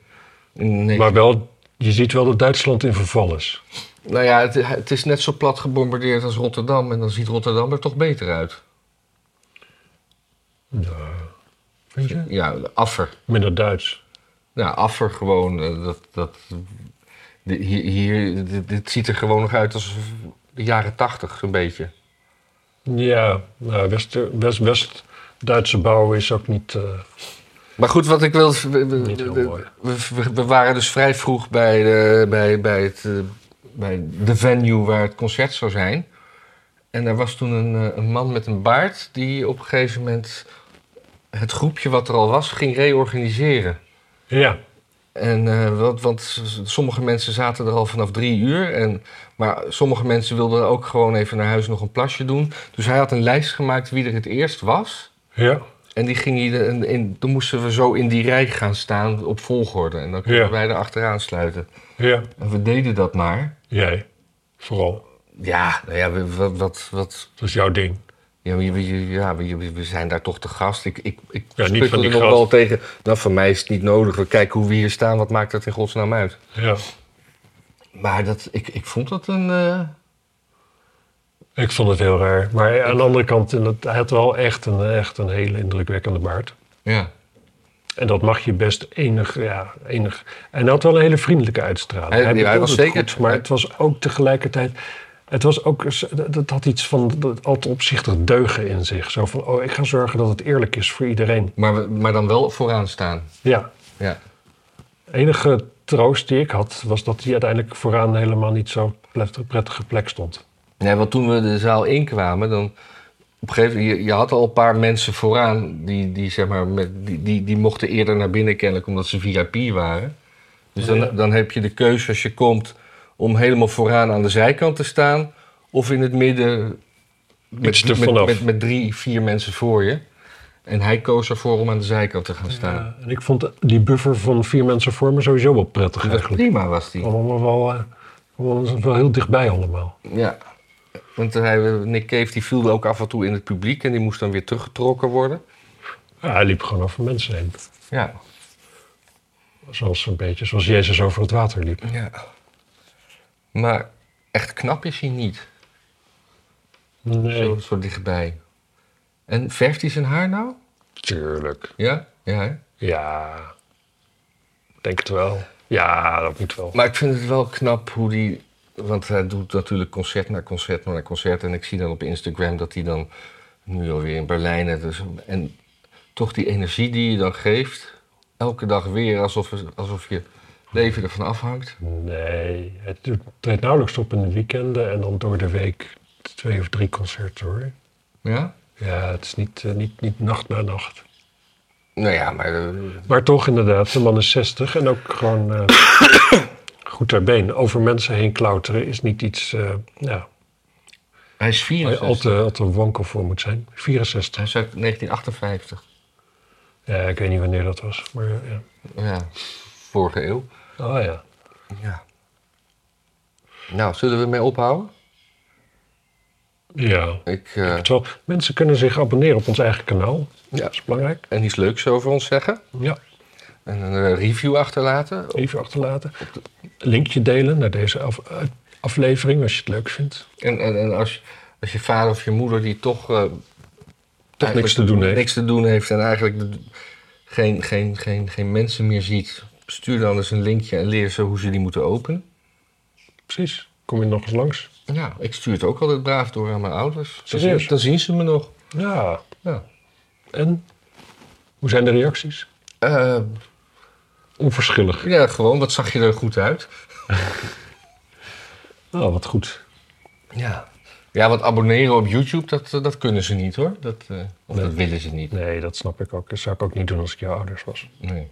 Nee. Maar wel, je ziet wel dat Duitsland in verval is. Nou ja, het, het is net zo plat gebombardeerd als Rotterdam. En dan ziet Rotterdam er toch beter uit. Ja. Vind je? Ja, Affer. Minder Duits. Nou, Affer gewoon. eh, dat, dat, hier, hier, dit, dit ziet er gewoon nog uit als de jaren tachtig, zo'n beetje. Ja, nou, West, West, West-Duitse bouw is ook niet... eh, Maar goed, wat ik wil. We, waren dus vrij vroeg bij de, bij, bij, het, eh, bij de venue waar het concert zou zijn. En daar was toen een, een man met een baard die op een gegeven moment het groepje wat er al was ging reorganiseren. ja, En, eh, want, sommige mensen zaten er al vanaf drie uur. En, maar sommige mensen wilden ook gewoon even naar huis nog een plasje doen. Dus hij had een lijst gemaakt wie er het eerst was. ja, En die ging de- in, in- toen moesten we zo in die rij gaan staan op volgorde. En dan konden Ja. wij er achteraan sluiten. ja. En we deden dat maar. Jij, vooral. Ja, nou ja, wat, wat, Dat is jouw ding. Ja, we, we- ja we, we- zijn daar toch te gast. Ik, ik, ik Ja, niet van die nog gast. wel tegen. Nou, van mij is het niet nodig. We kijken hoe we hier staan. Wat maakt dat in godsnaam uit? Ja. Maar dat, ik, ik vond dat een... eh, Ik vond het heel raar. Maar aan de andere kant, hij had wel echt een, echt een hele indrukwekkende baard. ja. En dat mag je best enig, ja, enig. En hij had wel een hele vriendelijke uitstraling. Hij- hij was zeker- goed, maar het was ook tegelijkertijd... Het was ook, het had iets van dat altijd opzichtig deugen in zich. Zo van, oh, ik ga zorgen dat het eerlijk is voor iedereen. Maar, maar dan wel vooraan staan. Ja, Ja. enige troost die ik had, was dat hij uiteindelijk vooraan helemaal niet zo pret- prettige plek stond. Nee, want toen we de zaal inkwamen, dan op een gegeven moment, je, je had al een paar mensen vooraan die, die, zeg maar, met, die, die, die mochten eerder naar binnen kennelijk omdat ze VIP waren. Dus dan, Ja. dan heb je de keuze als je komt om helemaal vooraan aan de zijkant te staan of in het midden met, met, met, met drie, vier mensen voor je. En hij koos ervoor om aan de zijkant te gaan staan. Ja, en ik vond die buffer van vier mensen voor me sowieso wel prettig Dat eigenlijk. prima was die. Allemaal wel, eh, allemaal wel heel dichtbij allemaal. Ja. Want hij, Nick Cave die viel ook af en toe in het publiek en die moest dan weer teruggetrokken worden. Ja, hij liep gewoon over mensen heen. Ja. Zoals een beetje zoals Jezus over het water liep. Ja. Maar echt knap is hij niet. Nee, Zo, zo dichtbij. En verft hij zijn haar nou? tuurlijk. Ja? Ja, hè? Ja, denk het wel. Ja, dat moet wel. Maar ik vind het wel knap hoe die... Want hij doet natuurlijk concert na concert na concert. En ik zie dan op Instagram dat hij dan nu alweer in Berlijn... is. Dus, en toch die energie die je dan geeft... Elke dag weer alsof, alsof je leven ervan afhangt. Nee, het treedt nauwelijks op in de weekenden en dan door de week twee of drie concerten hoor. Ja? Ja, het is niet, eh, niet, niet nacht na nacht. Nou ja, maar... eh, Maar toch inderdaad, de man is 60 en ook gewoon eh, goed ter been. Over mensen heen klauteren is niet iets ja, hij is waar je 64. al te, al te wankel voor moet zijn. 64. Hij is uit 1958. Ja, ik weet niet wanneer dat was, maar ja. Ja, vorige eeuw. Oh ja. Ja. Nou, zullen we mee ophouden? Ja. Ik, eh, Terwijl mensen kunnen zich abonneren op ons eigen kanaal. ja. Dat is belangrijk. En iets leuks over ons zeggen. Ja. En een eh, review achterlaten. Even achterlaten. Linkje delen naar deze af- eh, aflevering als je het leuk vindt. En, en, en als, als je vader of je moeder die toch... eh, Toch niks te doen heeft. Niks te doen heeft en eigenlijk de- geen, geen, geen, geen mensen meer ziet. Stuur dan eens een linkje en leer ze hoe ze die moeten openen. Precies. Kom je nog eens langs? Ja, ik stuur het ook altijd braaf door aan mijn ouders. Dan zien, dan zien ze me nog. Ja. Ja. En? Hoe zijn de reacties? Eh, Onverschillig. ja, gewoon. Wat zag je er goed uit? Oh, wat goed. Ja. Ja, want abonneren op YouTube, dat, eh, dat kunnen ze niet hoor. Dat, eh, of Nee. dat willen ze niet. Nee, dat snap ik ook. Dat zou ik ook niet doen als ik jouw ouders was. Nee.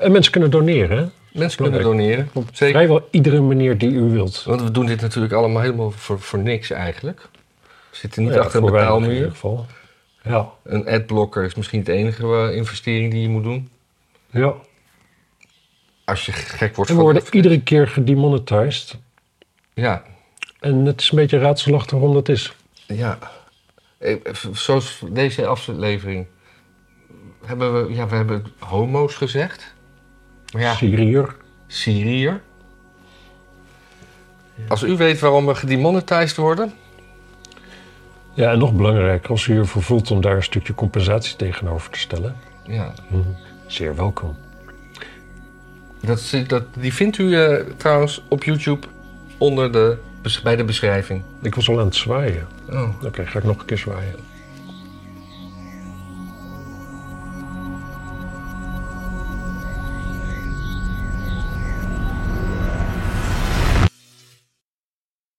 En mensen kunnen doneren, hè? Mensen kunnen Belangrijk. doneren. Op Zeker. vrijwel iedere manier die u wilt. Want we doen dit natuurlijk allemaal helemaal voor, voor niks eigenlijk. We zitten niet Ja, achter een voor weinig in betaalmuur. ieder geval. Ja. Een adblocker is misschien het enige eh, investering die je moet doen. ja. Als je gek wordt En we van... worden iedere keer gedemonetized. Ja, En het is een beetje raadselachtig waarom dat is. ja. Eh, Zoals deze aflevering hebben we... Ja, we hebben homo's gezegd. Ja, Syriër. Syriër. Als u weet waarom we gedemonetized worden... Ja, en nog belangrijker, als u ervoor voelt om daar een stukje compensatie tegenover te stellen. Ja, Zeer welkom. dat, dat, die vindt u eh, trouwens op YouTube onder de, bij de beschrijving. Ik was al aan het zwaaien. Oh. Oké, ga ik nog een keer zwaaien.